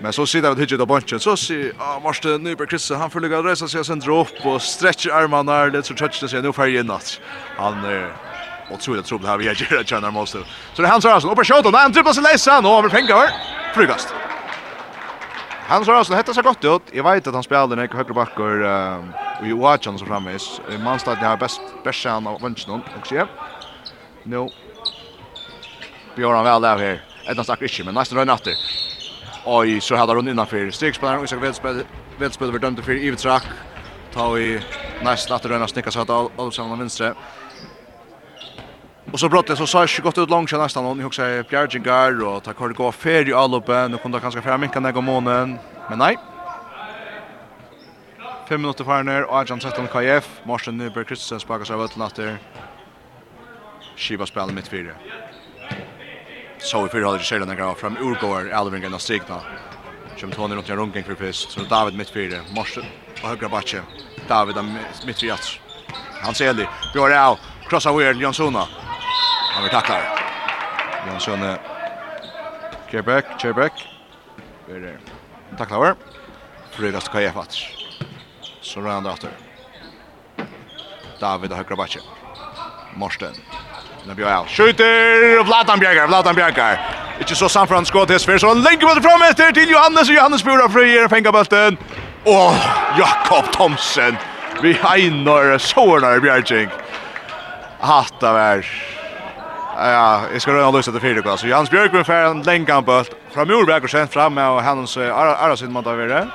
Men så sitter vi hit på bunchen så ser ah Martin Nyberg Kristensen han förlorar resa sig sen dropp och stretcha armarna där det så touchar sig nu färgen natt. Han eh, Och tror jag tror det här vi gör Gerard Chandler måste. Så det är Hans Arason, uppe skjut och han trippar sig läsa och över pengar. Frugast. Hans Arason hettar så gott ut. Jag vet att han spelar när högra backar och ju Watson så framvis. Manstad har bäst bäst han av Munchen och se. Nu. Björn väl där här. Ett snack inte men nästan rör åter. Oj, så hade hon innanför. Strykspelaren och så välspelad välspelad över dömd för Ivetrak. Ta i nästa att röna snicka så att all samman vänstra. Och så brottet så sa jag gott ut långt nästan och ni också är Bjergingar och ta kort gå för i all uppe nu kunde kanske fram kan det gå månen men nej. 5 minuter kvar ner och Arjan sätter KF Marsen Nyberg Kristensen sparkar sig ötlen efter. Shiva spelar mitt fyra. Så vi får hålla sig några fram urgår Alvin och stigna. Som Tony runt runt för fest så David mitt fyra Marsen och högra batche. David mitt fyra. Han ser det. Björn krossa away Jonsson. Han vill tackla. Jonsson Kerbeck, Kerbeck. Berre. Tackla över. Frygast KF Fats. Så rand efter. David högra backe. Morsten. Nu blir jag. Skjuter Vladan Bjergar, Vladan Bjergar. Ikke så San Francisco til är så han länge med fram etter til Johannes og Johannes Bura av fänga bulten. Åh, Jakob Thomsen. Vi heinar sårar Bjerging. Hatta värst. Ja, jag ska röra lösa det för dig alltså. Jans Björkman för en länkan boll. Från Murberg och sen fram med och hans Arasin mot det.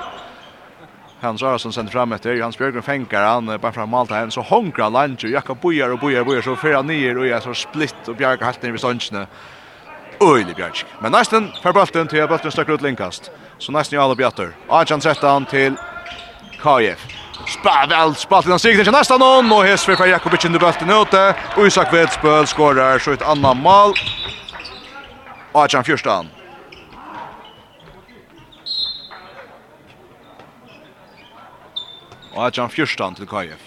Hans Arasin sen fram efter Jans Björkman fänkar han på fram Malta här så honkra lunch och Jakob Bojar och Bojar Bojar så fyra nior och jag så splitt och Björk helt ner vid ståndsne. Öjlig Björk. Men nästan för bollen till bollen stack ut länkast. Så nästan i alla bjatter. Arjan 13 till KF. Spa väl spalten av Sigrid nästan någon och Hesfer för Jakobic under bulten ute och Isak Vedspöl skorar så ett annat mål. Achan Fjörstan. Och Achan Fjörstan till KF.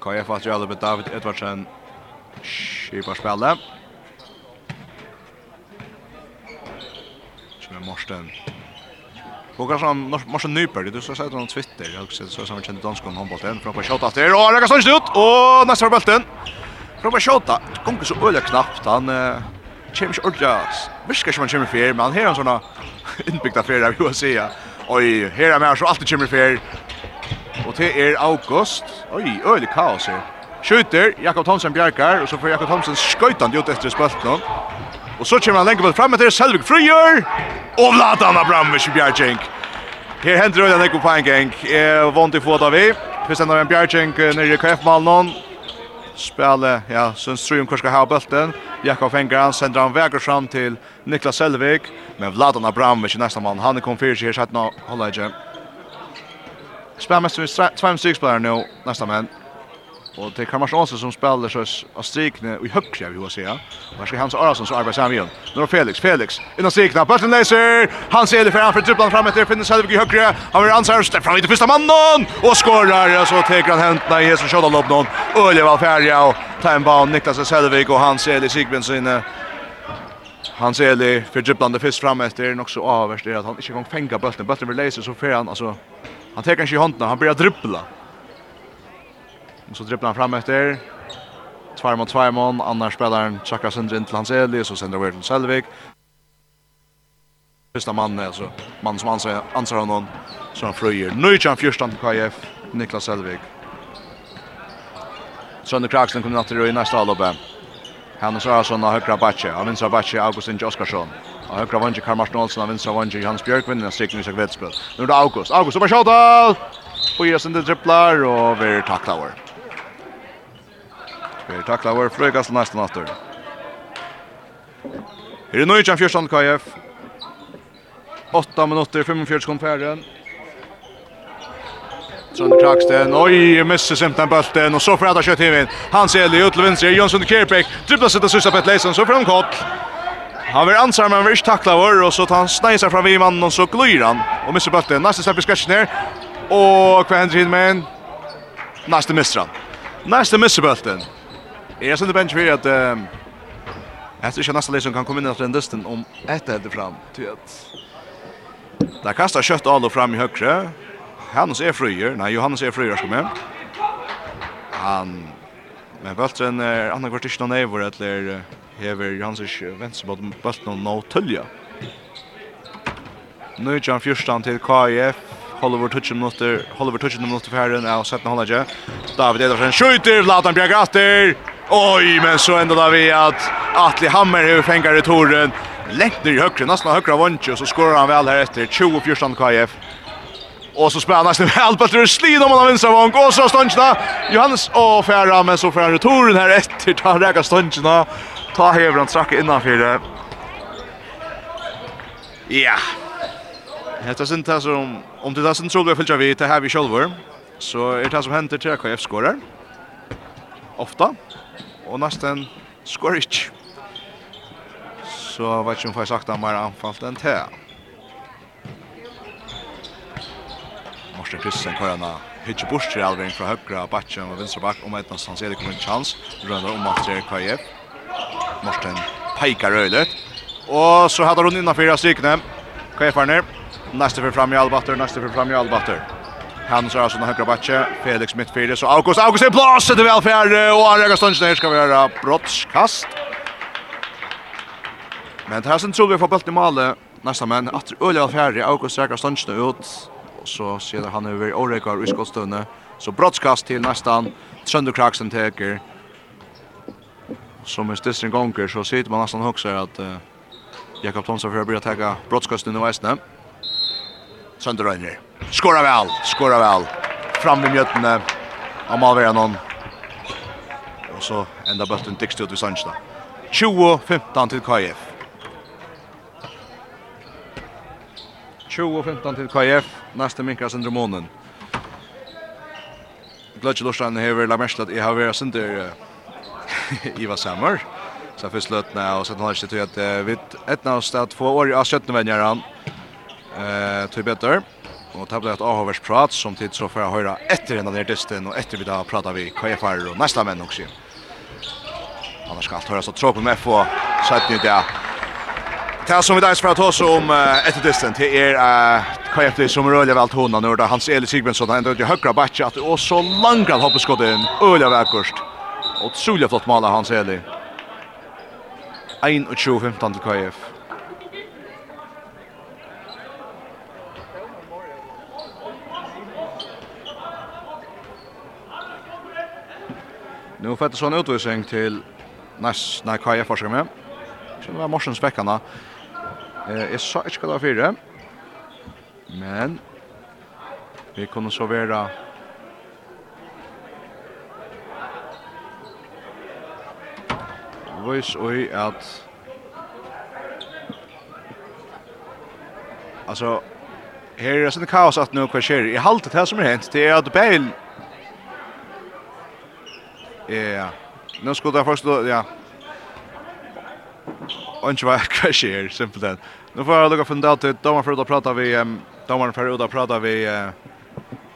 KF har ju David Edvardsen skipar spelet. med Morsten. Håkansson, Morsten Nyberg, du så säger han Twitter, jag också så som kände danskan handbollen från på shot efter. Åh, lägger sånt ut och nästa har bulten. Från på shot, kommer så öle knappt. Han kommer inte ordjas. Viskar som han kommer för, men här är en såna inbyggda för där vi vill se. Oj, här är mer så alltid kommer för. Och det är August. Oj, öle kaos här. Skjuter Jakob Thomsen Bjarkar och så får Jakob Thomsen skjuta ut efter spelten. Och så kommer han längre bort fram med det Selvig Fryer. Og Vladan Abramovic i Bjergjeng. Her henter det nekko på en gang. Jeg vant i fåta vi. Først ender en Bjergjeng nere i KF-malen. Spille, ja, Sønns Trym hvor skal ha bølten. Jakob Engran sender han veker fram til Niklas Selvig. Men Vladan Abramovic i neste mann. Han er kom fyrir seg her, så han holder ikke. Spille mest vi tvem styrkspillere nå, neste mann. Och det kan man också som spelar så av strikne i högre jag vill säga. Och här ska Hans Arason så arbetar Samuel. Nu har Felix, Felix innan strikna. Bollen läser. Han ser det framför tripplan fram efter finner Selvig i högre. Han vill ansar ställa fram i första mannen och skorar så tar han händerna i Jesus skottar lopp någon. Ölje färdig och Timebaum Niklas Selvig och Hans Eli Sigbensen inne. Hans Eli för dribblande först fram efter är också avvärst det att han inte kan fänga bollen. Bollen vill läser så får han alltså han tar kanske i handen. Han börjar dribbla. Och så dribblar han fram efter. Tvär mot tvär mot. Annars spelar han tjackar sönder in till hans Eli. Så sänder över till Selvig. Första mannen, alltså mannen som ansar, ansar honom. Så han fröjer. Nu är han fyrstan till KF. Niklas Selvig. Sönder Kraxen kommer natt i nästa avloppe. Hannes Arason har högra batche. Av vinstra batche Augustin Oskarsson. Han högra vange Karl Martin Olsson. Av vinstra vange Hans Björkvin. och sticker nu sig vetspel. Nu är det August. August, super shot! Och Fyra det dribblar och vi tacklar. Spelar tackla över Frögas nästa åter. Är det nu inte fjärsan KF? 8 minuter 45 sekund färden. Sund Kraksten. Oj, missar simtan bulten och så får Ada kött in. Han ser det ut till vänster. Jonsson Kirpek dribblar sig till sista på Leisen så får han kott. Han vill ansar men vill tackla vår, och så tar han snajsar fram vid mannen och så glyr han och missar bulten. Nästa släpper sketchen här. Och med en? nästa missar han. Nästa missar bulten. Jeg er sånn bench att at jeg tror ikke neste leser kan komme inn etter en dysten om etter etter fram. Det kastar kjøtt Alo fram i høyre. Hannes er fryer. Nei, Johannes er fryer skal med. Han Men bulten er annan kvart ikke noen eivor, eller hever Johannes ikke venstrebått bulten og nå tølja. Nå er han fyrstan til KIF, Hollywood touch tutsi minutter, holder vår tutsi minutter for herren, og setten holder ikke. David Edersen skjuter, Latan Bjerg! Oj, men så ändå där vi att Atli Hammer hur det returen. Lätt ner i högre, nästan högra och så skorar han väl här efter 20-14 KF. Och så spelar nästan väl på tror slid om han vinner vank och så stannar Johannes och Färra men så färra returen här efter ta räka stunchna. Ta hever han tracka innanför det. Ja. Hetta sin tas som om det tasen tror jag fylgja vi till här vi själva. Så är det som händer till KF skorar. Ofta og nesten skår ikke. Så jeg vet ikke om jeg har sagt han mer anfallt enn til. Morsten Kristensen kører henne hitje bort til alvering fra høyre av bakken og venstre bak om et nesten det edelig en chans. Rønner om alt til KF. Morsten peikar røylet. Og så hadde hun innan fyra strykene. KF er ned. Neste for fram i albatter, neste for fram i albatter. Hans Rarsson högra backe, Felix mittfyrre, så August, August är blåst, det väl välfärd och Arja Gastonsen här ska vi göra brottskast. Men det här sen tror vi får bulten i målet nästa men att Ulla välfärd, August Arja Gastonsen ut och så ser han över Orekar i skottstunden. Så brottskast till nästan Trönderkraxen teker. Som är störst gånger så sitter man nästan också att uh, Jakob Thomsson får börja ta brottskasten i Västnäm. Sønderøyner. Skåra väl, skåra väl. Fram i mjötene. Han må være noen. Og så enda bøtten dykst ut vid Sandstad. 20-15 til KF. 20-15 til KF. Neste minkra sindre månen. Glödje Lorsland hever la mest at jeg har vært sindre Iva Sammer. Så jeg først løtene, og så har jeg ikke til at vi etna oss til at få år av 17 venner han eh, til bedre. Og det ble et avhåvers prat som tid så får jeg høre etter en av dyrtisten og etter vi da prater vi KFR og næsta menn også. Annars skal alt høres så tråpe med få sett nytt ja. Det som vi dags for å ta oss om etter disten til er KFD som er øyelig valgt hånda når det Hans Eli Sigbjørnsson han endte ut i høyre batje at det er så langt han hopper skått inn øyelig velkost. Og trolig flott maler Hans Eli. 1-2-15 til KF. Nu får det sån utvisning till näst när Kaja forskar med. Så var morsen späckarna. Eh är så inte det fyra. Men vi kommer så vara Vois oi at Alltså här är det sån kaos att nu kvar sker. I haltet här som är hänt det är att Bale Ja. Nu skulle det först då ja. Och inte vara cashier simpelt. Nu får jag lugga fundera till domaren för att prata vi um, domaren för att prata vi uh,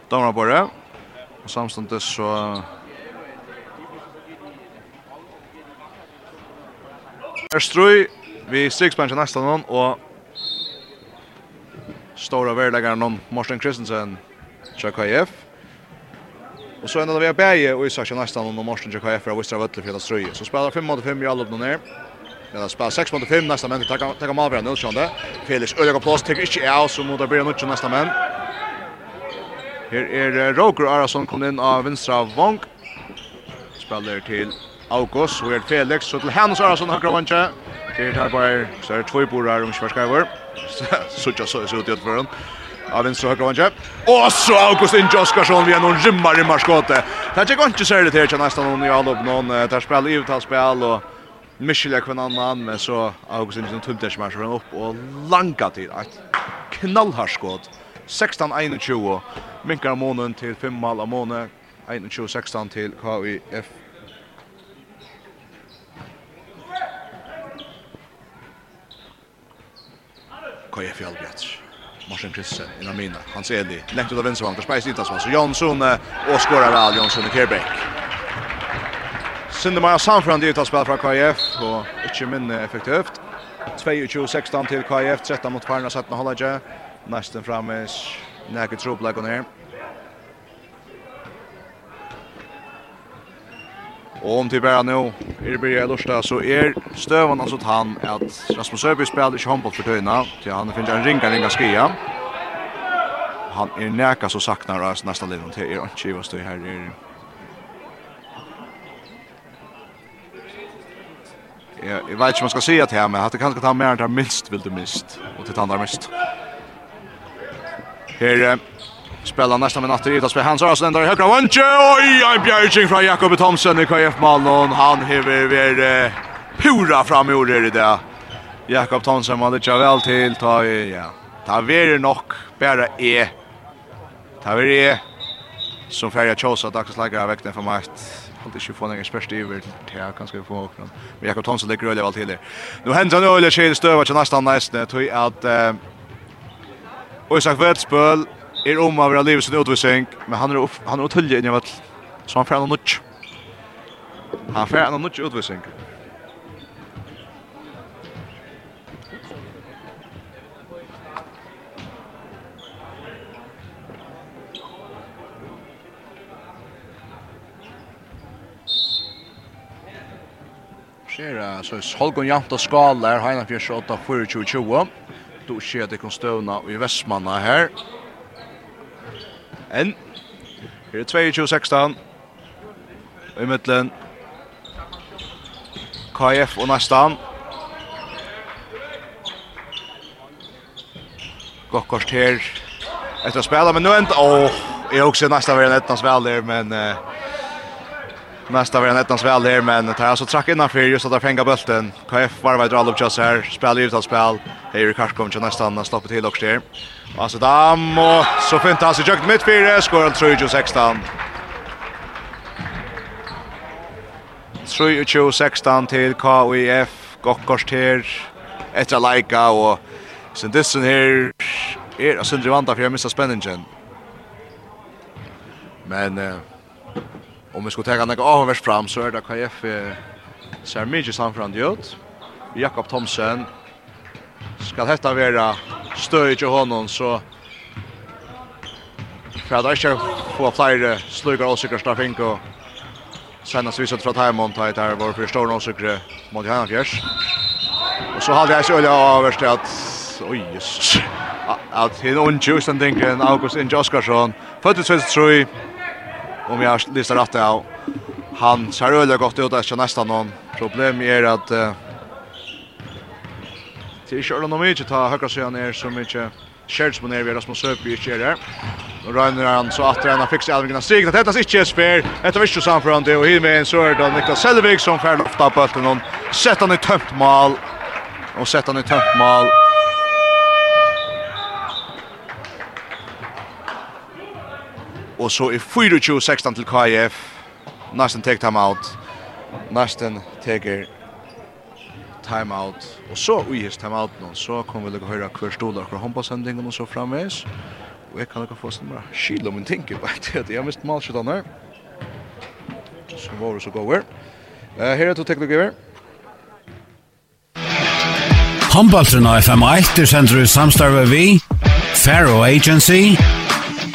domaren bara. Och samstundes så Er strøy vi strikspensjon nesten noen, og stora verlegaren om Morten Kristensen, Tjekk HF. Och så enda vi er bæge, og Isak nästan under Morsen Jack Hef för Västra Vötle för att ströja. Så spelar 5 mot 5 i alle oppnå ner. Men spelar 6 mot 5 nästa men tar ta mal vem Nilsson där. Felix Ölega plats tycker inte är så mot Abir Nilsson nästa men. Här är Roger Arason kom in av vänstra vång. Spelar till August och är Felix så till Hans Arason har kravanje. Det här bara så är två borrar om Schwarzenegger. Så så så ut i utförandet av venstre högra vänster. Och så Augustin Joskarsson via någon rymmar i marskåte. Det gick inte så det här nästan någon i allop någon där spel i uttal och Michelle kvann annan men så Augustin som tömde sig matchen upp och langa tid ett knallharskott. 16-21 minkar månen till 5 mål av månen 21-16 till KIF KF Fjallbjats. Marsen Krisse i Namina. Hans Eli, lengt ut av vänstervang, der speis Sittas Så Jonsson och skårer vel, Jonsson i Kerbeck. Sindemar Sanfran det tar spel från KF och inte minne effektivt. 22-16 till KF, 13 mot Farnas 17 håller jag. Nästan framme, näket trubbel går. Og om til bare nå, er det bare lørsta, så er støvan altså til han at Rasmus Søby spiller ikke håndball for tøyna, til han finner en ringa, ringa skia. Han er næka så saknar av næsta liv, til er ikke i støy her, er Jeg, jeg vet ikke om man skal si at her, men at det kanskje ta mer enn det minst vil du mist, og til han der mest. Her Spelar nästa med natter utas spelar Hans Arsene där i högra vänster. Oj, en bjärging från Jakob Thomsen i KF Malmö. Han hever ver uh, pura fram i ordet i det. Jakob Thomsen var det väl till ta i ja. Ta ver nok bara e. Ta ver e som färja Chosa att också lägga vekten för makt. Håll ikke få noen spørste iver til jeg kan kanske få också. Men Jakob Thomsen ligger øyelig väl till det. Nu händer nu öle skil stövar till nästa nästa tror jag att eh, Isak Vetspøl er om av vera livet sin utvisning, men han er, han er utøllig inn i av så han fer en nutj. Han fer en nutj utvisning. jag så er Holgun Janta Skaler, Heinafjers 8, 24, 20. Du skjer at det kan støvna i Vestmanna Här. En her er 22-16. I midtelen. KF og Nastan. Godt her. Etter å spille, men nu enda... Åh, oh, jeg er også i næsta verden etter å spille, men... Uh, Mest av en ettans väl där men det här alltså track innanför just att fänga bulten. KF var vad drar upp just här. Spel ut av spel. Hej Karsk kommer nästan att stoppa till också där. Alltså dam och så fantastiskt jukt mitt för skorar han tror ju 16. 3-2-16 till KIF Gokkors her, etter Leika, og sin dissen her er av Sindri Vanda, för jag missar spänningen. Men eh, om vi skulle ta några avvers fram så är det KF ser mycket samfram ut. Jakob Thomsen ska hetta vara stöj till honom så för att inte få flera slugar och cyklar straffing och senast vi så tror att Hammond tar var för stor och mot Hanna Fjärs. Och så hade jag så öliga avvärst att oj Jesus. Att hin onjusen den en August in Joskarsson. Föddes så tror om jag listar rätt av. Han ser öliga gott ut efter nästan någon. Problem är att uh, det är inte ordentligt mycket ta högra sidan är så mycket Scherz på ner vid Rasmus Söpby i kärre. Nu rönner han så att han fixar Alvin Gunnar Stig. Det hetas inte spel. Ett av Vistjus framför det och med en så sörd det Niklas Selvig som färd lufta på bulten. Sätt han i tömt mal. Och sätt han i tömt mal. Og så er 24-16 til KIF. Nesten tek timeout. Nesten teker timeout. Og så ui his time out nå, så kommer vi til å høre hver stol og hver håndbasendingen og så fremveis. Og jeg kan ikke få sånn bare skil om en tinker på et tid. Jeg har mist malskjøttan her. Så var det så gåver. Uh, her er to teknologiver. Håndbaltren av FM1 er sender i samstarve vi, Faro Agency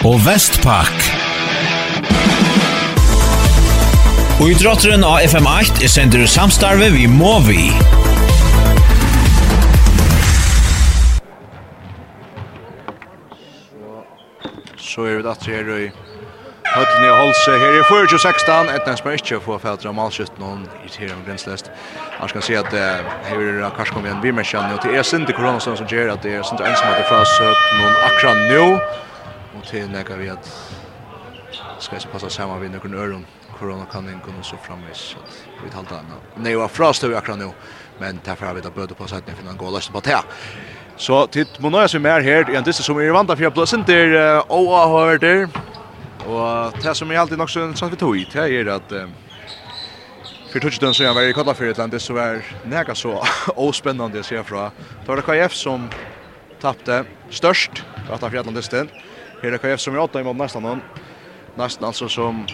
og Vestpak. Og i drotteren av FM8 er sender samstarve vi må vi. Så er vi datt her i Høtten i Holse her er 4-16 Etter en som er ikke få fædre av malskjøtten Og i tider om grenslest Jeg skal si at her er kanskje kommet igjen bimerskjene Og det er sint i koronastånd som gjør at det er sint ensomhet fra søkken Noen akkurat nå Og til nekka vi at Skal jeg passa sammen med noen øron koronakanningen og så framvis. Vi talte nu. Nei, jeg var frastøy akkurat nå, men derfor har vi da bøte på setning for den går løsning på det. Så titt må nøye seg mer her, en disse som er vant av fjerbløsen, det er OA har der. Og det som er alltid nok sant vi tog i, det er at för touch den så jag var i kalla för Atlantis så var näga så ospännande ser fra. Då var det KF som tappte störst att av Atlantis den. Här är KF som är åtta i mot nästan någon. Nästan alltså som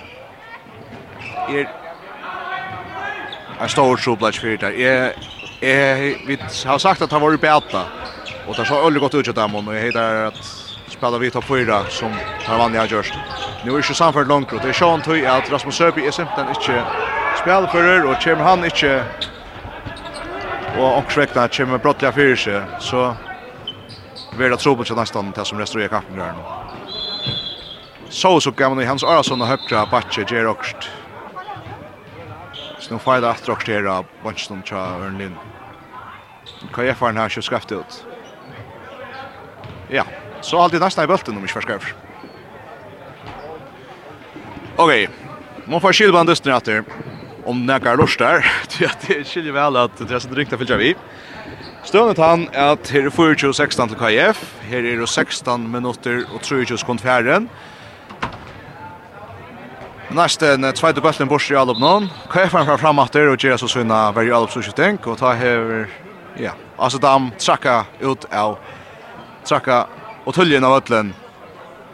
er en stor troblad fyrir der. Jeg, jeg, vi har sagt at han var i beta, og det så øyelig godt ut til dem, og jeg heter at spela vi topp 4 som har vann jag görst. Nu er ikke ju langt, og det er Sean Tøy at Rasmus Søby er simpelthen inte spelförare og kommer han ikke og omkväckna kommer brottliga fyrir seg, så blir det trubbel till nästan til som restaurerar kappen där nu. Så så kan i hans Arason och högra patcher Jerokst Så nu får jag att rockera bunchen tja Örnlin. Kan jag få en här så skraft ut. Ja, så alltid nästa i bulten om vi förskriver. Okej. Man får skilja skilban dysten att det om näkar lust där. Det är skilja väl att det är så drygt att fylla vi. Støvnet han är at her er 24-16 till KF, Här är det 16 minutter og 23 sekund fjerden. Nästa en tvåte bollen bort i Alup någon. Kvar fram fram åter och Jira så syna very Alup så shit tänk och ta här ja. Alltså dam tracka ut av tracka och tullen av öllen.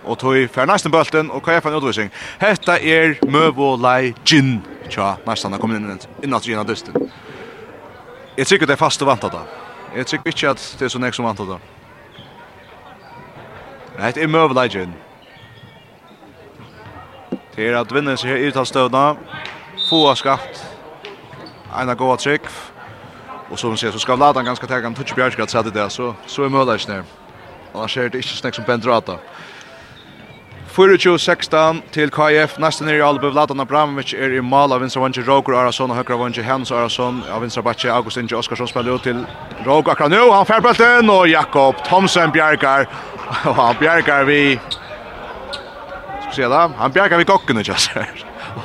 Og tog fer nästa bollen og kvar fram utvisning. Hetta er Möbo Lai Jin. Tja, nästa när kommer in inn att Gina dysten. Jeg tykker det er fast og vant av det. Jeg tykker ikke at det er så nek som vantat då. Nej, det är Möbo Lai Jin. Her at vinner seg her i uttalstøvna. Få har skapt. Einar goa trygg. Og som sier, så skal Vladan ganske tega om Tutsi Bjergsgrad i det, så, så er møla ikke nær. Annars er det ikke snakk som Bendrata. 24-16 til KF. Nästa nere i Albø, Vladan Abramovic er i mal av vinstra vannsje, Roger Arason og høyre vannsje, Hans Arason av vinstra batje, August Inge Oskarsson spiller ut til Roger akkurat nå. Han fær bulten, og Jakob Thomsen bjergar. Og han bjergar vi ser han, han bjergar vi kokken ikke, altså.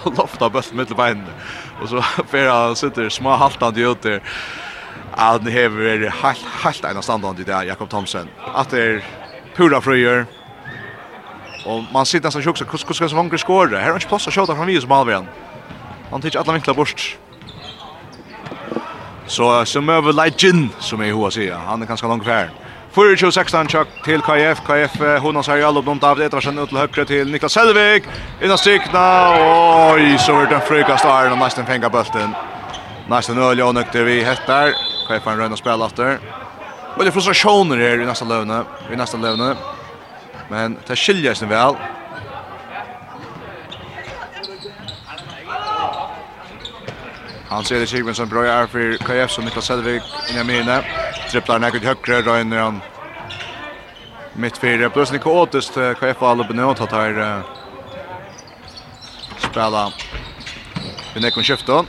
Och lofta bult mitt i beinene. Och så för han sitter små haltande ut der. Han har helt, helt en standard där Jakob Thomsen. Att det är pura fröjer. Och man sitter nästan sjuk så hur ska så många skåra? Här har inte plats att skjuta från vi som alveren. Han tykker alla vinklar bort. Så som över Legend, som är hur hoa sier. Han är ganska långt færen. 4-2-16 tjock til KF. KF Honas här i all uppnån. David Edvarsen ut till högre till Niklas Selvig. Innan strykna. Oj, så är den frukast där. Och nästan fänga bulten. Nästan öl och nökte vi hettar. KF har en rön och spel efter. Och det är frustrationer här i nästa lövne. I nästa lövne. Men det skiljer sig väl. Han ser det Kigvin som bra är för KF som Niklas Selvig in i minne. Tripplar näkert högre Ryan han mitt fyra plus Nico Otis till KF och alla benåt att här uh, spela. Vi näkon skiftar.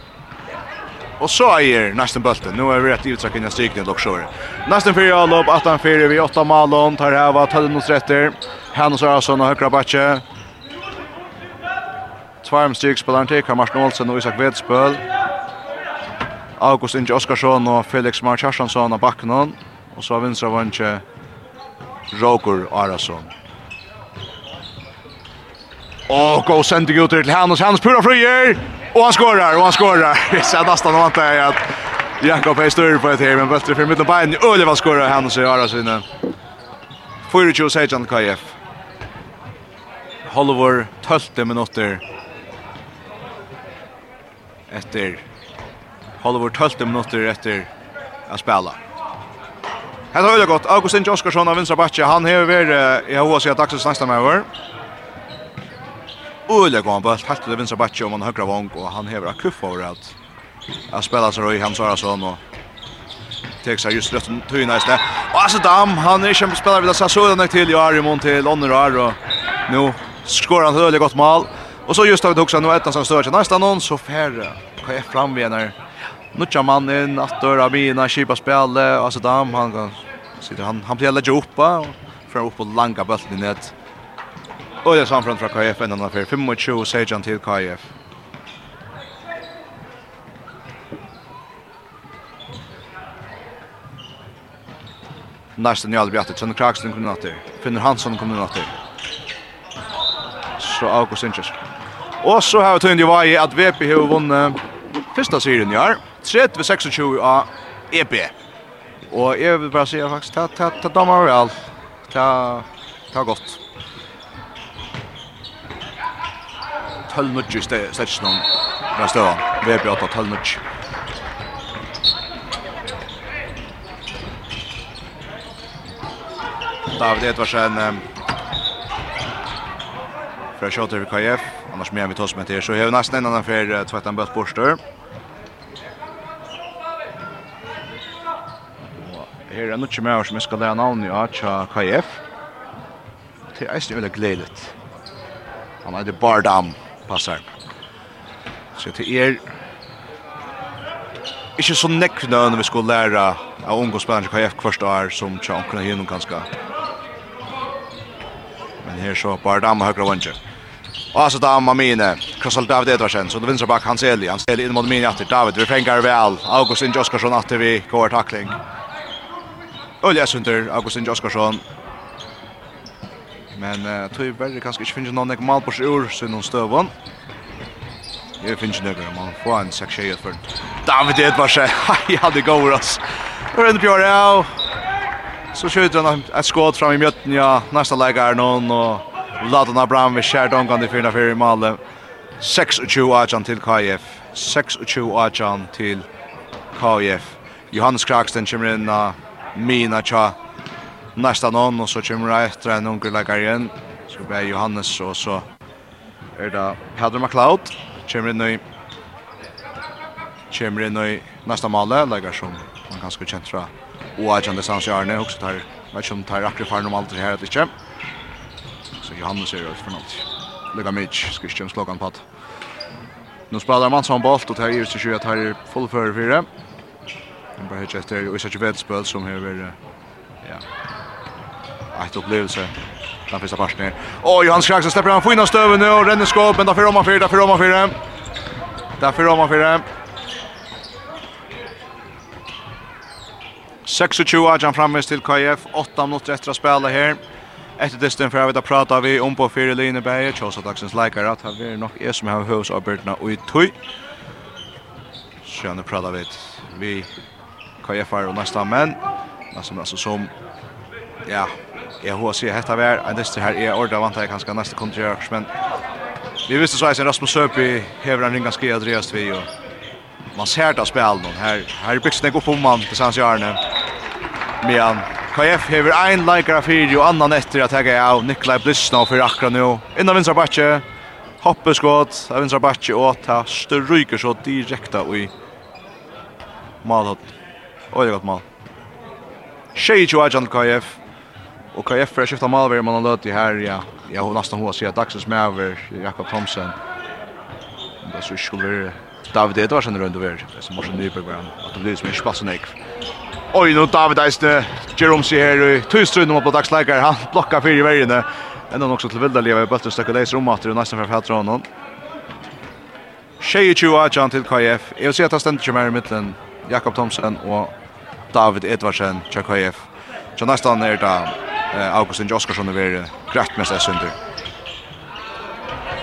Och så är nästan bulten. Nu är vi rätt utsatt innan strykningen dock så. Nästan fyra lopp, 18-4 vid åtta malon. Tar här var 12 mot rätter. Hannes Arason och högra batche. Tvarm Tvärmstyrkspelaren till Karl Martin Olsen och Isak Vedspöl. August Inge Oskarsson og Felix Mar Kjarsansson av bakken og så vinstra vantje Roger Arason. Og gå sent ut til Hannes, Hannes pura fryer, og han skorar, og han skorar. Vi ser nästan vant det at Jakob er større på et her, men bøtter for midten på en. var skorar Hannes og Arason. 24 sejan KF. Hollywood 12 minutter etter håller vårt tolv minutter efter att spela. Här har det gått. Augustin Joskarsson av Vinstra Batche. Han har varit i HC att Axel med över. Ulle går han på helt till Vinstra Batche om han högra vång och han har kuff över att att spela sig i Hans Arason och tek Texas just rätt tyna istället. Och alltså Dam, han är kämpe spelare vid Sassuolo näkt till Jarimon till Onnerar och nu skorar han ett gott mål. Och så just har vi också nu ett av sina största nästan någon så färre. Kan jag fram vid när Nutja mann inn, attor, Amina, kipa spjale, og Asadam, han kan sitter han han blir lägga uppa och från upp på långa bollen i nät. Och det är framför från KF ända när för 25 Sejan till KF. Nästa jag blir att Chen Kraxton kommer nåt där. Finner Hansson kommer nåt där. Så August Sanchez. Och så har vi tunn i varje att VP har vunnit första serien i år. 30-26 av EB. Og jeg vil bare si at faktisk, ta, ta, ta damer og alt. Ta, ta godt. Tøll nødje i stedet noen fra støvann. VB 8, tøll nødje. David Edvarsen um, fra Kjøter KF. Annars med vi tar oss med til. så har nesten en annan for uh, Tvettan Bøtt Borstør. Her er nokje meir som eg skal læra navn i Acha KF. Det er ikke veldig gledet. Han er det Bardam, passar. Så det er ikke så nekk når vi skal lære av unge spillere KF hvert år som ikke omkring hinnom ganske. Men her så Bardam og høyre vanje. Asa Dam mine, Krossal David Edvarsen, så det vinner bak Hans Eli, Hans Eli inn mot mine etter David, vi fengar vel, Augustin Oskarsson etter vi går takling. Olja Sunder, Augustin Joskarsson. Men uh, tog berre kanskje ikke finnes noen ekk mal på seg ur, så noen støvån. Jeg finnes ikke noen, man får en seks tjejer for David Edvarse. hei, han er gåur, ass. Og rundt bjør, ja. Så skjøter han et skåd fram i mjøtten, ja, Næsta läge er noen, og Vladan vil kjære dongan i 4-4 i malet. 26-18 til KF, 26-18 til KF. Johannes Kraksten kommer inn, uh, mina tja nästa någon och så kommer det efter en onkel läkare igen. Så blir Johannes och så är det Pedro McLeod. Kommer in i kommer in i nästa mål läkare som man kanske kontra och jag han distans gör nu också tar vet som tar akkurat för normalt det här att inte. Så Johannes är ju för något. Lägga mig slå kan på. Nu spelar man som bolt och tar ju så att här är full för fyra. Men bara hittar efter och så ett spel som här ja. Ett upplevelse. Den första passen här. Åh, Johan Skrax släpper han fina stöven nu och ränner skåp. Men därför om han fyra, därför om han fyra. Därför om han fyra. 26 Ajan framvis till KF. 8 minuter efter att spela här. Efter distan för att prata vi om på fyra linjer bäge. Tjosa dagsens läkare att vi är nog er som har huvudsabertna och i tog. Så nu pratar vi vi KFR og nästa men alltså alltså som ja jag hoppas ju detta var en dyster här är ordet vant jag kanske nästa konträr men vi visste så att Rasmus Söpi häver en ringa skri Andreas vi och man ser det av någon här här byggs det upp om man tillsammans gör nu men KF häver en af fyrir og annan etter at jag är av Nikolaj Blissna fyrir akra nu innan vänstra batje hoppeskott av vänstra batje åt ta stryker så direkta i målhållet Oj, gott mål. Shea Joa Ajan KF. Och KF för skifta mål vi man i här ja. Jag har nästan hur ser dagsens med över Jakob Thomsen. Det så skulle David det var sen runt över. Det som måste nypa på Att det blir som en spassnek. Oj, nu David Eiste. Jerome ser här i tusen på dagsläkare. Han blockar fyra i vägen. Ändå också till vilda leva i bulten stöcker läs om åter och nästan för fältra honom. Shea Joa Jan till KF. Jag vill säga att han ständer mer i mitten. Jakob Thomsen og David Edvardsen, Tjekhoev. Så nästan er det eh, Augustin Joskarsson er veldig greit mest jeg synder.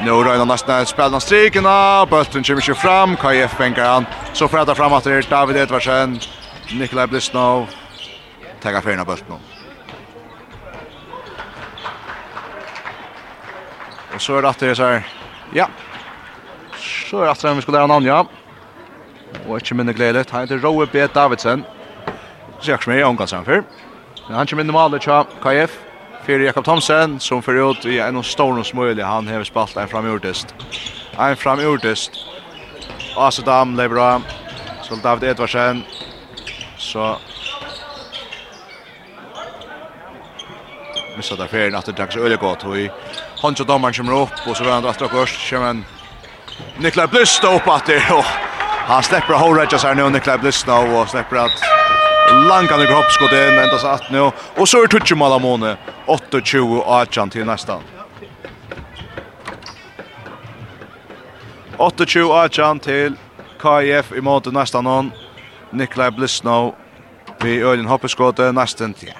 Nå røyner nesten spillene strikene, bøtten kommer ikke fram, KF benker han. Så får jeg fram at det er David Edvardsen, Nikolaj Blisnov, tega ferien av bøtten. Og så er det at det er så her, ja, så er det at vi skal lære navn, ja. Og ikke minne gledet, han heter Roe B. Davidsen. Sjekk som er omgangsen før. Men han kommer inn i malet tja KF. Fyrir Jakob Thomsen, som fyrir ut i en av stående smøylig. Han hever spalt en framjordist. En framjordist. Asedam, Leibra. Så David Edvarsen. Så... Missa der ferien at det dags øyelig godt. Og i hånds og dommeren kommer opp, og så vender han dratt og kurs. Kommer Nikolaj Blista opp at det, og... Han släpper Horajas här nu under Clive Lissnow och släpper att Langan kropp skott in ända så att nu. Och så är Tucci Malamone 8-20 till nästan. 28 Achan till KIF i måte nästan någon. Nikolaj Blissnow vid Öljen hoppskottet nästan till.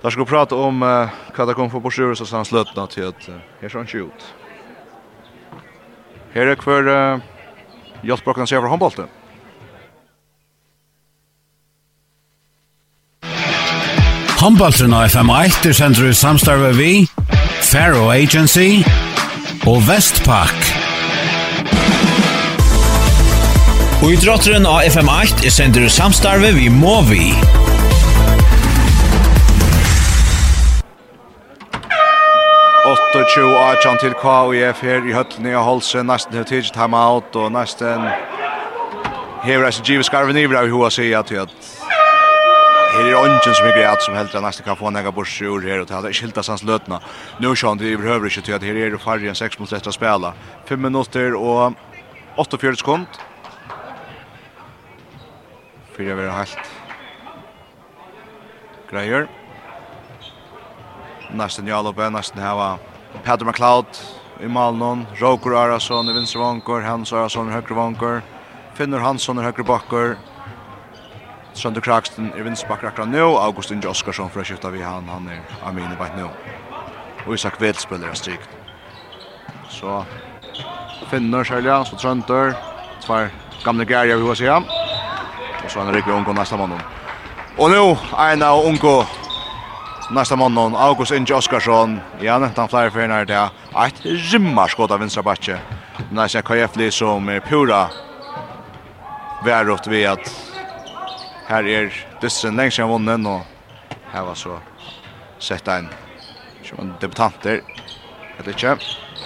Där ska vi prata om uh, vad det kommer få på sjurus så sen slutna till att uh, här ser han ut. Her er hver uh, Hjaltbrokken ser for håndbolten. Håndbolten og FM1 er sender i samstarve vi, Faro Agency og Vestpak. Og i drotteren av FM8 er sender i samstarve vi Movi. 28 18 til KUF her i høttene og Holse. Nesten har tidlig time out og nesten hever eisen Givis Garvin Ivra i hoa sier til at her er ånden som er greit som heldur nesten kan få en ega borsi ur her og til at det er skiltas hans løtna. nu sjån det Ivra høver ikke til at her er fargen 6 mot 3 å spela. 5 minutter og 48 sekund. Fyra vera helt. Greier. Greier nästan Jalope, nästan här var Peter McLeod i Malnon, Roker Arason i vänster vankor, Hans Arason i höger vankor, Finnur Hansson i höger backor, Sander Kraksten i vänster back akkurat nu, Augustin Joskarsson för att skifta vid han, han är i bak nu. Och Isak Wild spelar strikt. Så Finnur sälja, så Trönter, två gamla gärjer vi har se. Och så han rycker unga nästa mannen. Och nu, en av unga nästa måndag August Inge Oskarsson ja han flyr för när det ett rymma skott av vänstra backe nästa KF som är pura värdigt vi att här är dyssen längst jag vunnen och här var så sett en som debutanter Jag vet inte.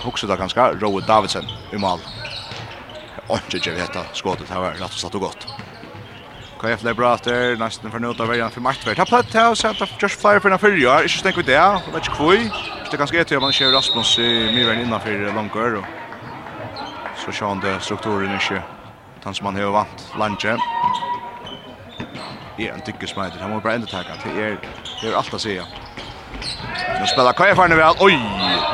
Huxar där ganska Roe Davidsen i mål. Och inte vet att skottet här var rätt så gott. Kaj efter Brater, nästan för nota värjan för matchvärd. Har platt här så att just flyer for den fyrre Är Ikke stäck vi det. det er ikke kvøy. Det kanske är till man kör Rasmus i mye veien innenfor långkör så ser han det strukturen ikke, den som han har vant lunge. Ja, en tycker smiter. Han måste bara ända tacka. Det er, det är allt att säga. Nu spelar Kaj för nu väl. Oj,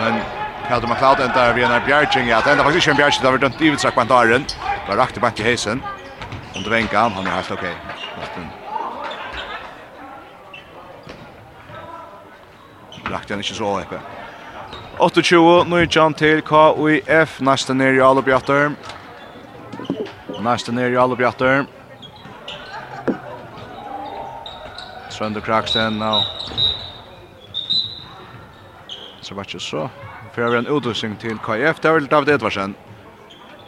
men Hade McLeod enda ända vi en bjärching, ja, det enda faktiskt en bjärching där vi dömt i vitsak på antaren. Var rakt i bank i heisen. Om det vänkar han, han är helt okej. Okay. Rakt han inte så öppe. 28, nu John till KUF, nästa ner i Alubjatter. Nästa ner i Alubjatter. Sönder Kraksen nu. Så vart det så. För en utrustning till KF, där vill David Edvardsen.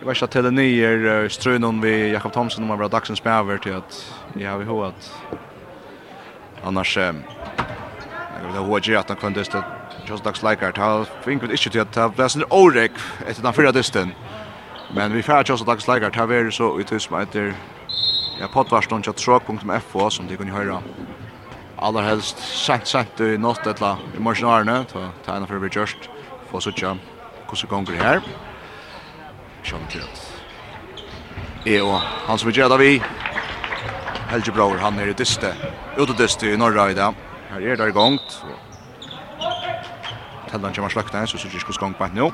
Jag vet att det är strönon vid Jakob Thomsen om var dagsens spärver till att jag har ihåg att annars jag vill ha hur att han kunde just just dags like att ha inte till att det ha blasen Orek efter den förra dysten. Men vi får just dags like att ha är så ut hus med där ja potvarston chat truck.fo som det kan ju höra. Allra helst sent sent i natt eller i morgon arne ta ta en för vi just få så tjam. Hur så gånger här. Sean Jones. Eo, han som vi gjør vi. Helge Brauer, han er i dyste. Ute dyste i norra i dag. Her er det i gongt. Tellan kommer slakta, så synes jeg ikke skonk på nå.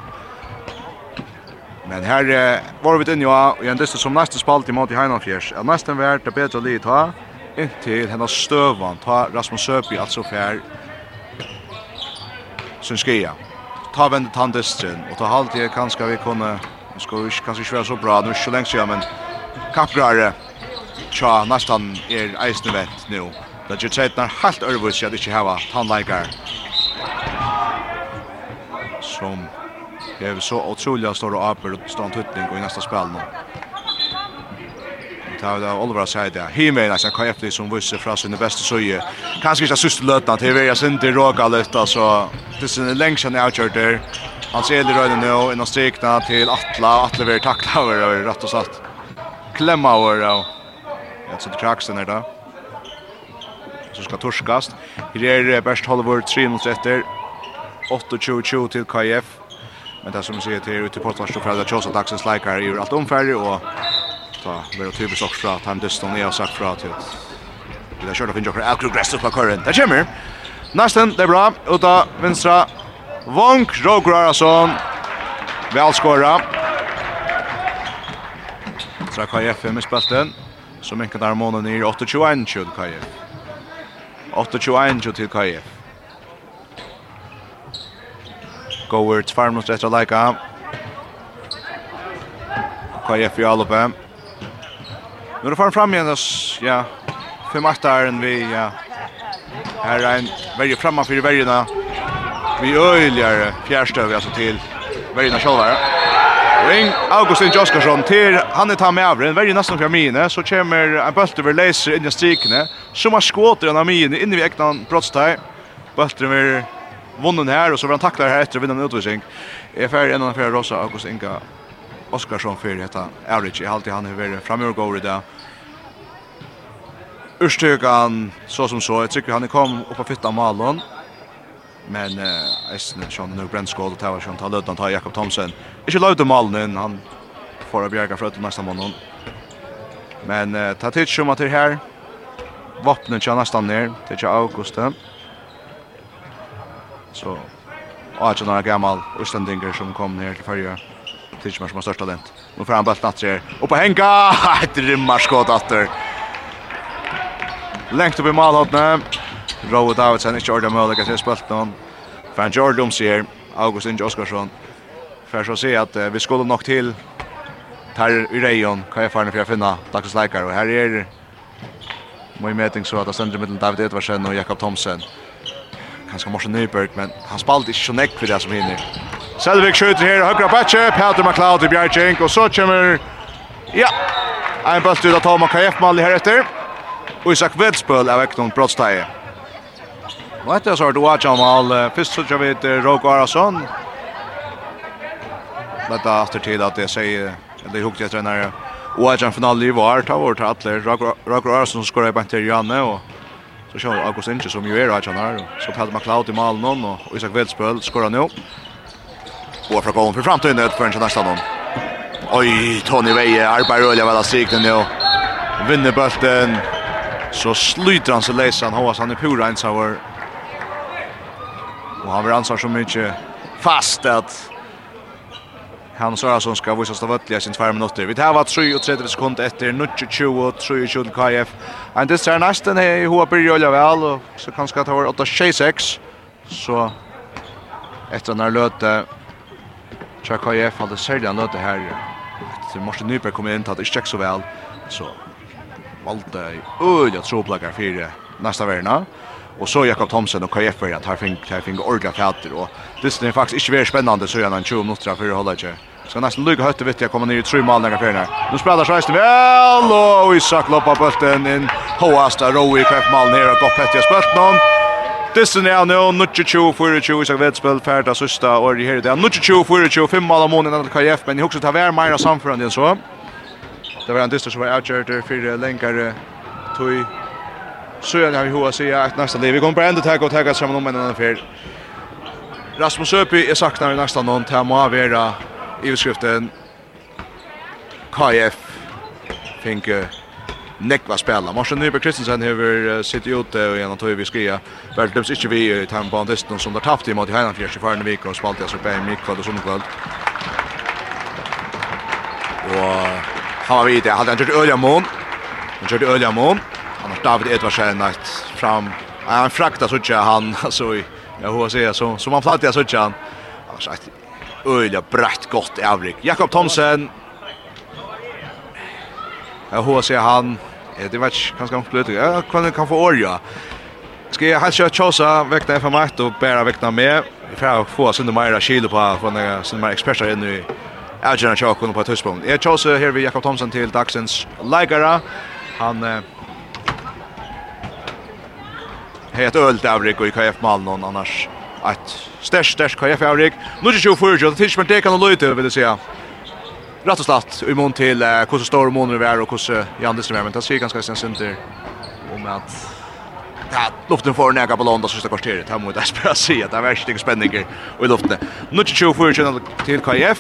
Men her eh, var vi inne ja, i en dyste som nesten spalt i måte i Heinanfjers. Ja, nesten vært det bedre livet ta, inntil hennes støvan ta Rasmus Søby, altså fjer Synskia. Ta vendet han dysten, og ta halvtid kanskje vi kunne Det ska vi kanske inte vara så bra nu så länge sedan men Kapgrare tja nästan är eisne vett nu. Det är tredje när helt övervis jag inte hava tandläkare. Som är så otroliga stora apor och stor tutning i nästa spel nu. Det har Oliver sagt det. Himmel nästan kan efter som visse från sin bästa söje. Kanske inte sista lötna till vi är inte råka lite alltså. Det är en längd sedan jag kört där. Han ser det røyne nu inn og strikna til Atla, Atla vil takla over, og rett og slett klemma over, og så sånt kraksen her då. Så skal torskast. Her er bäst Hollywood 3 mot etter, 8-20-20 til KF. Men det som vi ser til ute på Portland så fra det Kjåsa dagsens leikar gjør allt omfärdig og ta vera typisk också fra at han dyston er sagt fra til vi har kört av finner okkur alkrogress upp av køren. Det kommer! Nästan, det är bra, uta vänstra. Vonk, Roger Arason. Välskåra. Så KF med spelten. Så mycket där månen ner 8-21 till KF. 8-21 till KF. Goerts farmast efter lika. KF i alloppe. Nu får han fram igen oss, ja. Fem åtta är vi, ja. Här är en värje framman för värjena. Vi öjligare fjärrstöv alltså till Verina själva. Ring Augustin Joskarsson till han är ta med avren. Verina nästan för mine så kommer en bulter över laser in i strikne. Som har skåter en av mine in i vägnan brottstag. Bulten över vunnen här och så vill han tackla här efter att vinna en utvisning. Är färdig en av för Rosa August Inga Oskarsson för detta average. Jag alltid han är väl framöver går det där. Urstökan så som så. Jag tycker han kom upp på fytta Malon. Men eh Eisen Sean nu Brent skål och tar Sean tar lödan tar Jakob Thomsen. Inte lödan malen han får att bjärga för nästa månad. Men eh ta tid som att det här vapnen tjänar nästan ner till augusti. Så Och några gammal Östendinger som kom ner till förra Tidsmar som har största talent. Nu får han bara natt sig. Och på Henka! Ett rymmar skott åter. Längt upp i målhållna. Rowe Davidsen ikke ordet at jeg ser spølt noen. Fan Jordum sier, August Inge Oskarsson. For så si at vi skulle nok til her i reion, hva er farne for å finne dagens leikar. Og her er mye meting så at det stender mellom David Edvardsen og Jakob Thomsen. Kanskje Morsen Nyberg, men han spalte ikke så nekk for det som hinner. Selvig skjuter her, høyre bætje, Peter McLeod i Bjergjeng, og så kommer, ja, en bøtt ut av Toma KF-mali her etter. Og Isak Vedsbøl er vekk noen brottsteie. Och etter så har du watch om all först så jag vet Rogo Arason. Dette er efter tid att det säger det hugger jag tränare og att han final i var ta vart alla Rogo Arason skorar på till Janne och så kör August Inge som ju är att han har så Pat McLeod i mål någon och Isak Welsbøl skorar nu. Och från gång för framtiden för en nästa noen. Oj, Tony Veje arbetar öliga väl strikten nu. Vinner bulten. Så sluter han så läser han hoppas han är pura ensam Och han ansvar så mycket fast att Han sa Sörasson ska visa sig vöttliga sin tvär minuter. Vi tar var 3 och 30 sekunder efter 9-20 23 till KF. En det ser nästan i hoa börjar olja väl och så kan ska ta vart 8-6. Så efter när löte Tja KF hade sälja löte här. Så måste Nyberg komma in att det inte så väl. Så valde jag öliga tråplackar för nästa värna. Och så Jakob Thomsen och KF för att här fink här fink ordla katter och det är faktiskt inte väldigt spännande så gärna en 20 minuter för att hålla sig. Ska nästan lugga hötte vet jag kommer ner i tre mål när fjärna. Nu spelar Schweiz väl och Isak loppar bollen in Hoasta Rowe KF mål ner och upp jag spelt någon. Dyssen er nå 22 24 Isak Vedspel ferdig sista år i her. Det er 22 24 5 mål av månen av KF, men jeg husker ta vær mer samførende enn så. Det var en dyster som var outgjørt for lengre tog Så jag har ju hur säga att nästa liv vi kommer på ända ta och ta samman om en annan fyr. Rasmus Öpi är sakna i nästa någon til må vara i beskriften KF finke nekva spela. Marsen Nyberg Kristensen hever sitter ute og gjennom tog vi skria. Veltlems ikke vi i timebanen som har taft i mot i Heinanfjers i farne vik og spalt i Aserbein mikvall og sommerkvall. Og han var vidt, han hadde han kjørt mån. Han kjørt Øljamån annars David Edvardsen att fram han fraktar så inte han alltså jag hur säger så som han flattar så inte han alltså att öliga brett gott avrik Jakob Thomsen jag hur säger han det vet ikke kanskje han flyttar ja kan kan få år, ja. Skal jeg helst kjøre chosa vekta FM1 og bæra vekta med. Vi får få oss Meira Kilo på från den som Meira eksperter in i Algerna Chakon på et touchpoint. Jag chosa her ved Jakob Thomsen til dagsens lägare. Han Hei et ølt avrik og i KF Malmö annars et størst, størst KF avrik. Nå er det ju för det tills man det kan løyte, vil jeg si. Rätt och slett, i mån till hur så stor månader vi är och hur Jan Janderström är men det ser ganska sen synter om att Ja, luften får näga på London sista kvarteret. Här mot Aspera se att det är värst spännande och i luften. Nu är det ju för till KF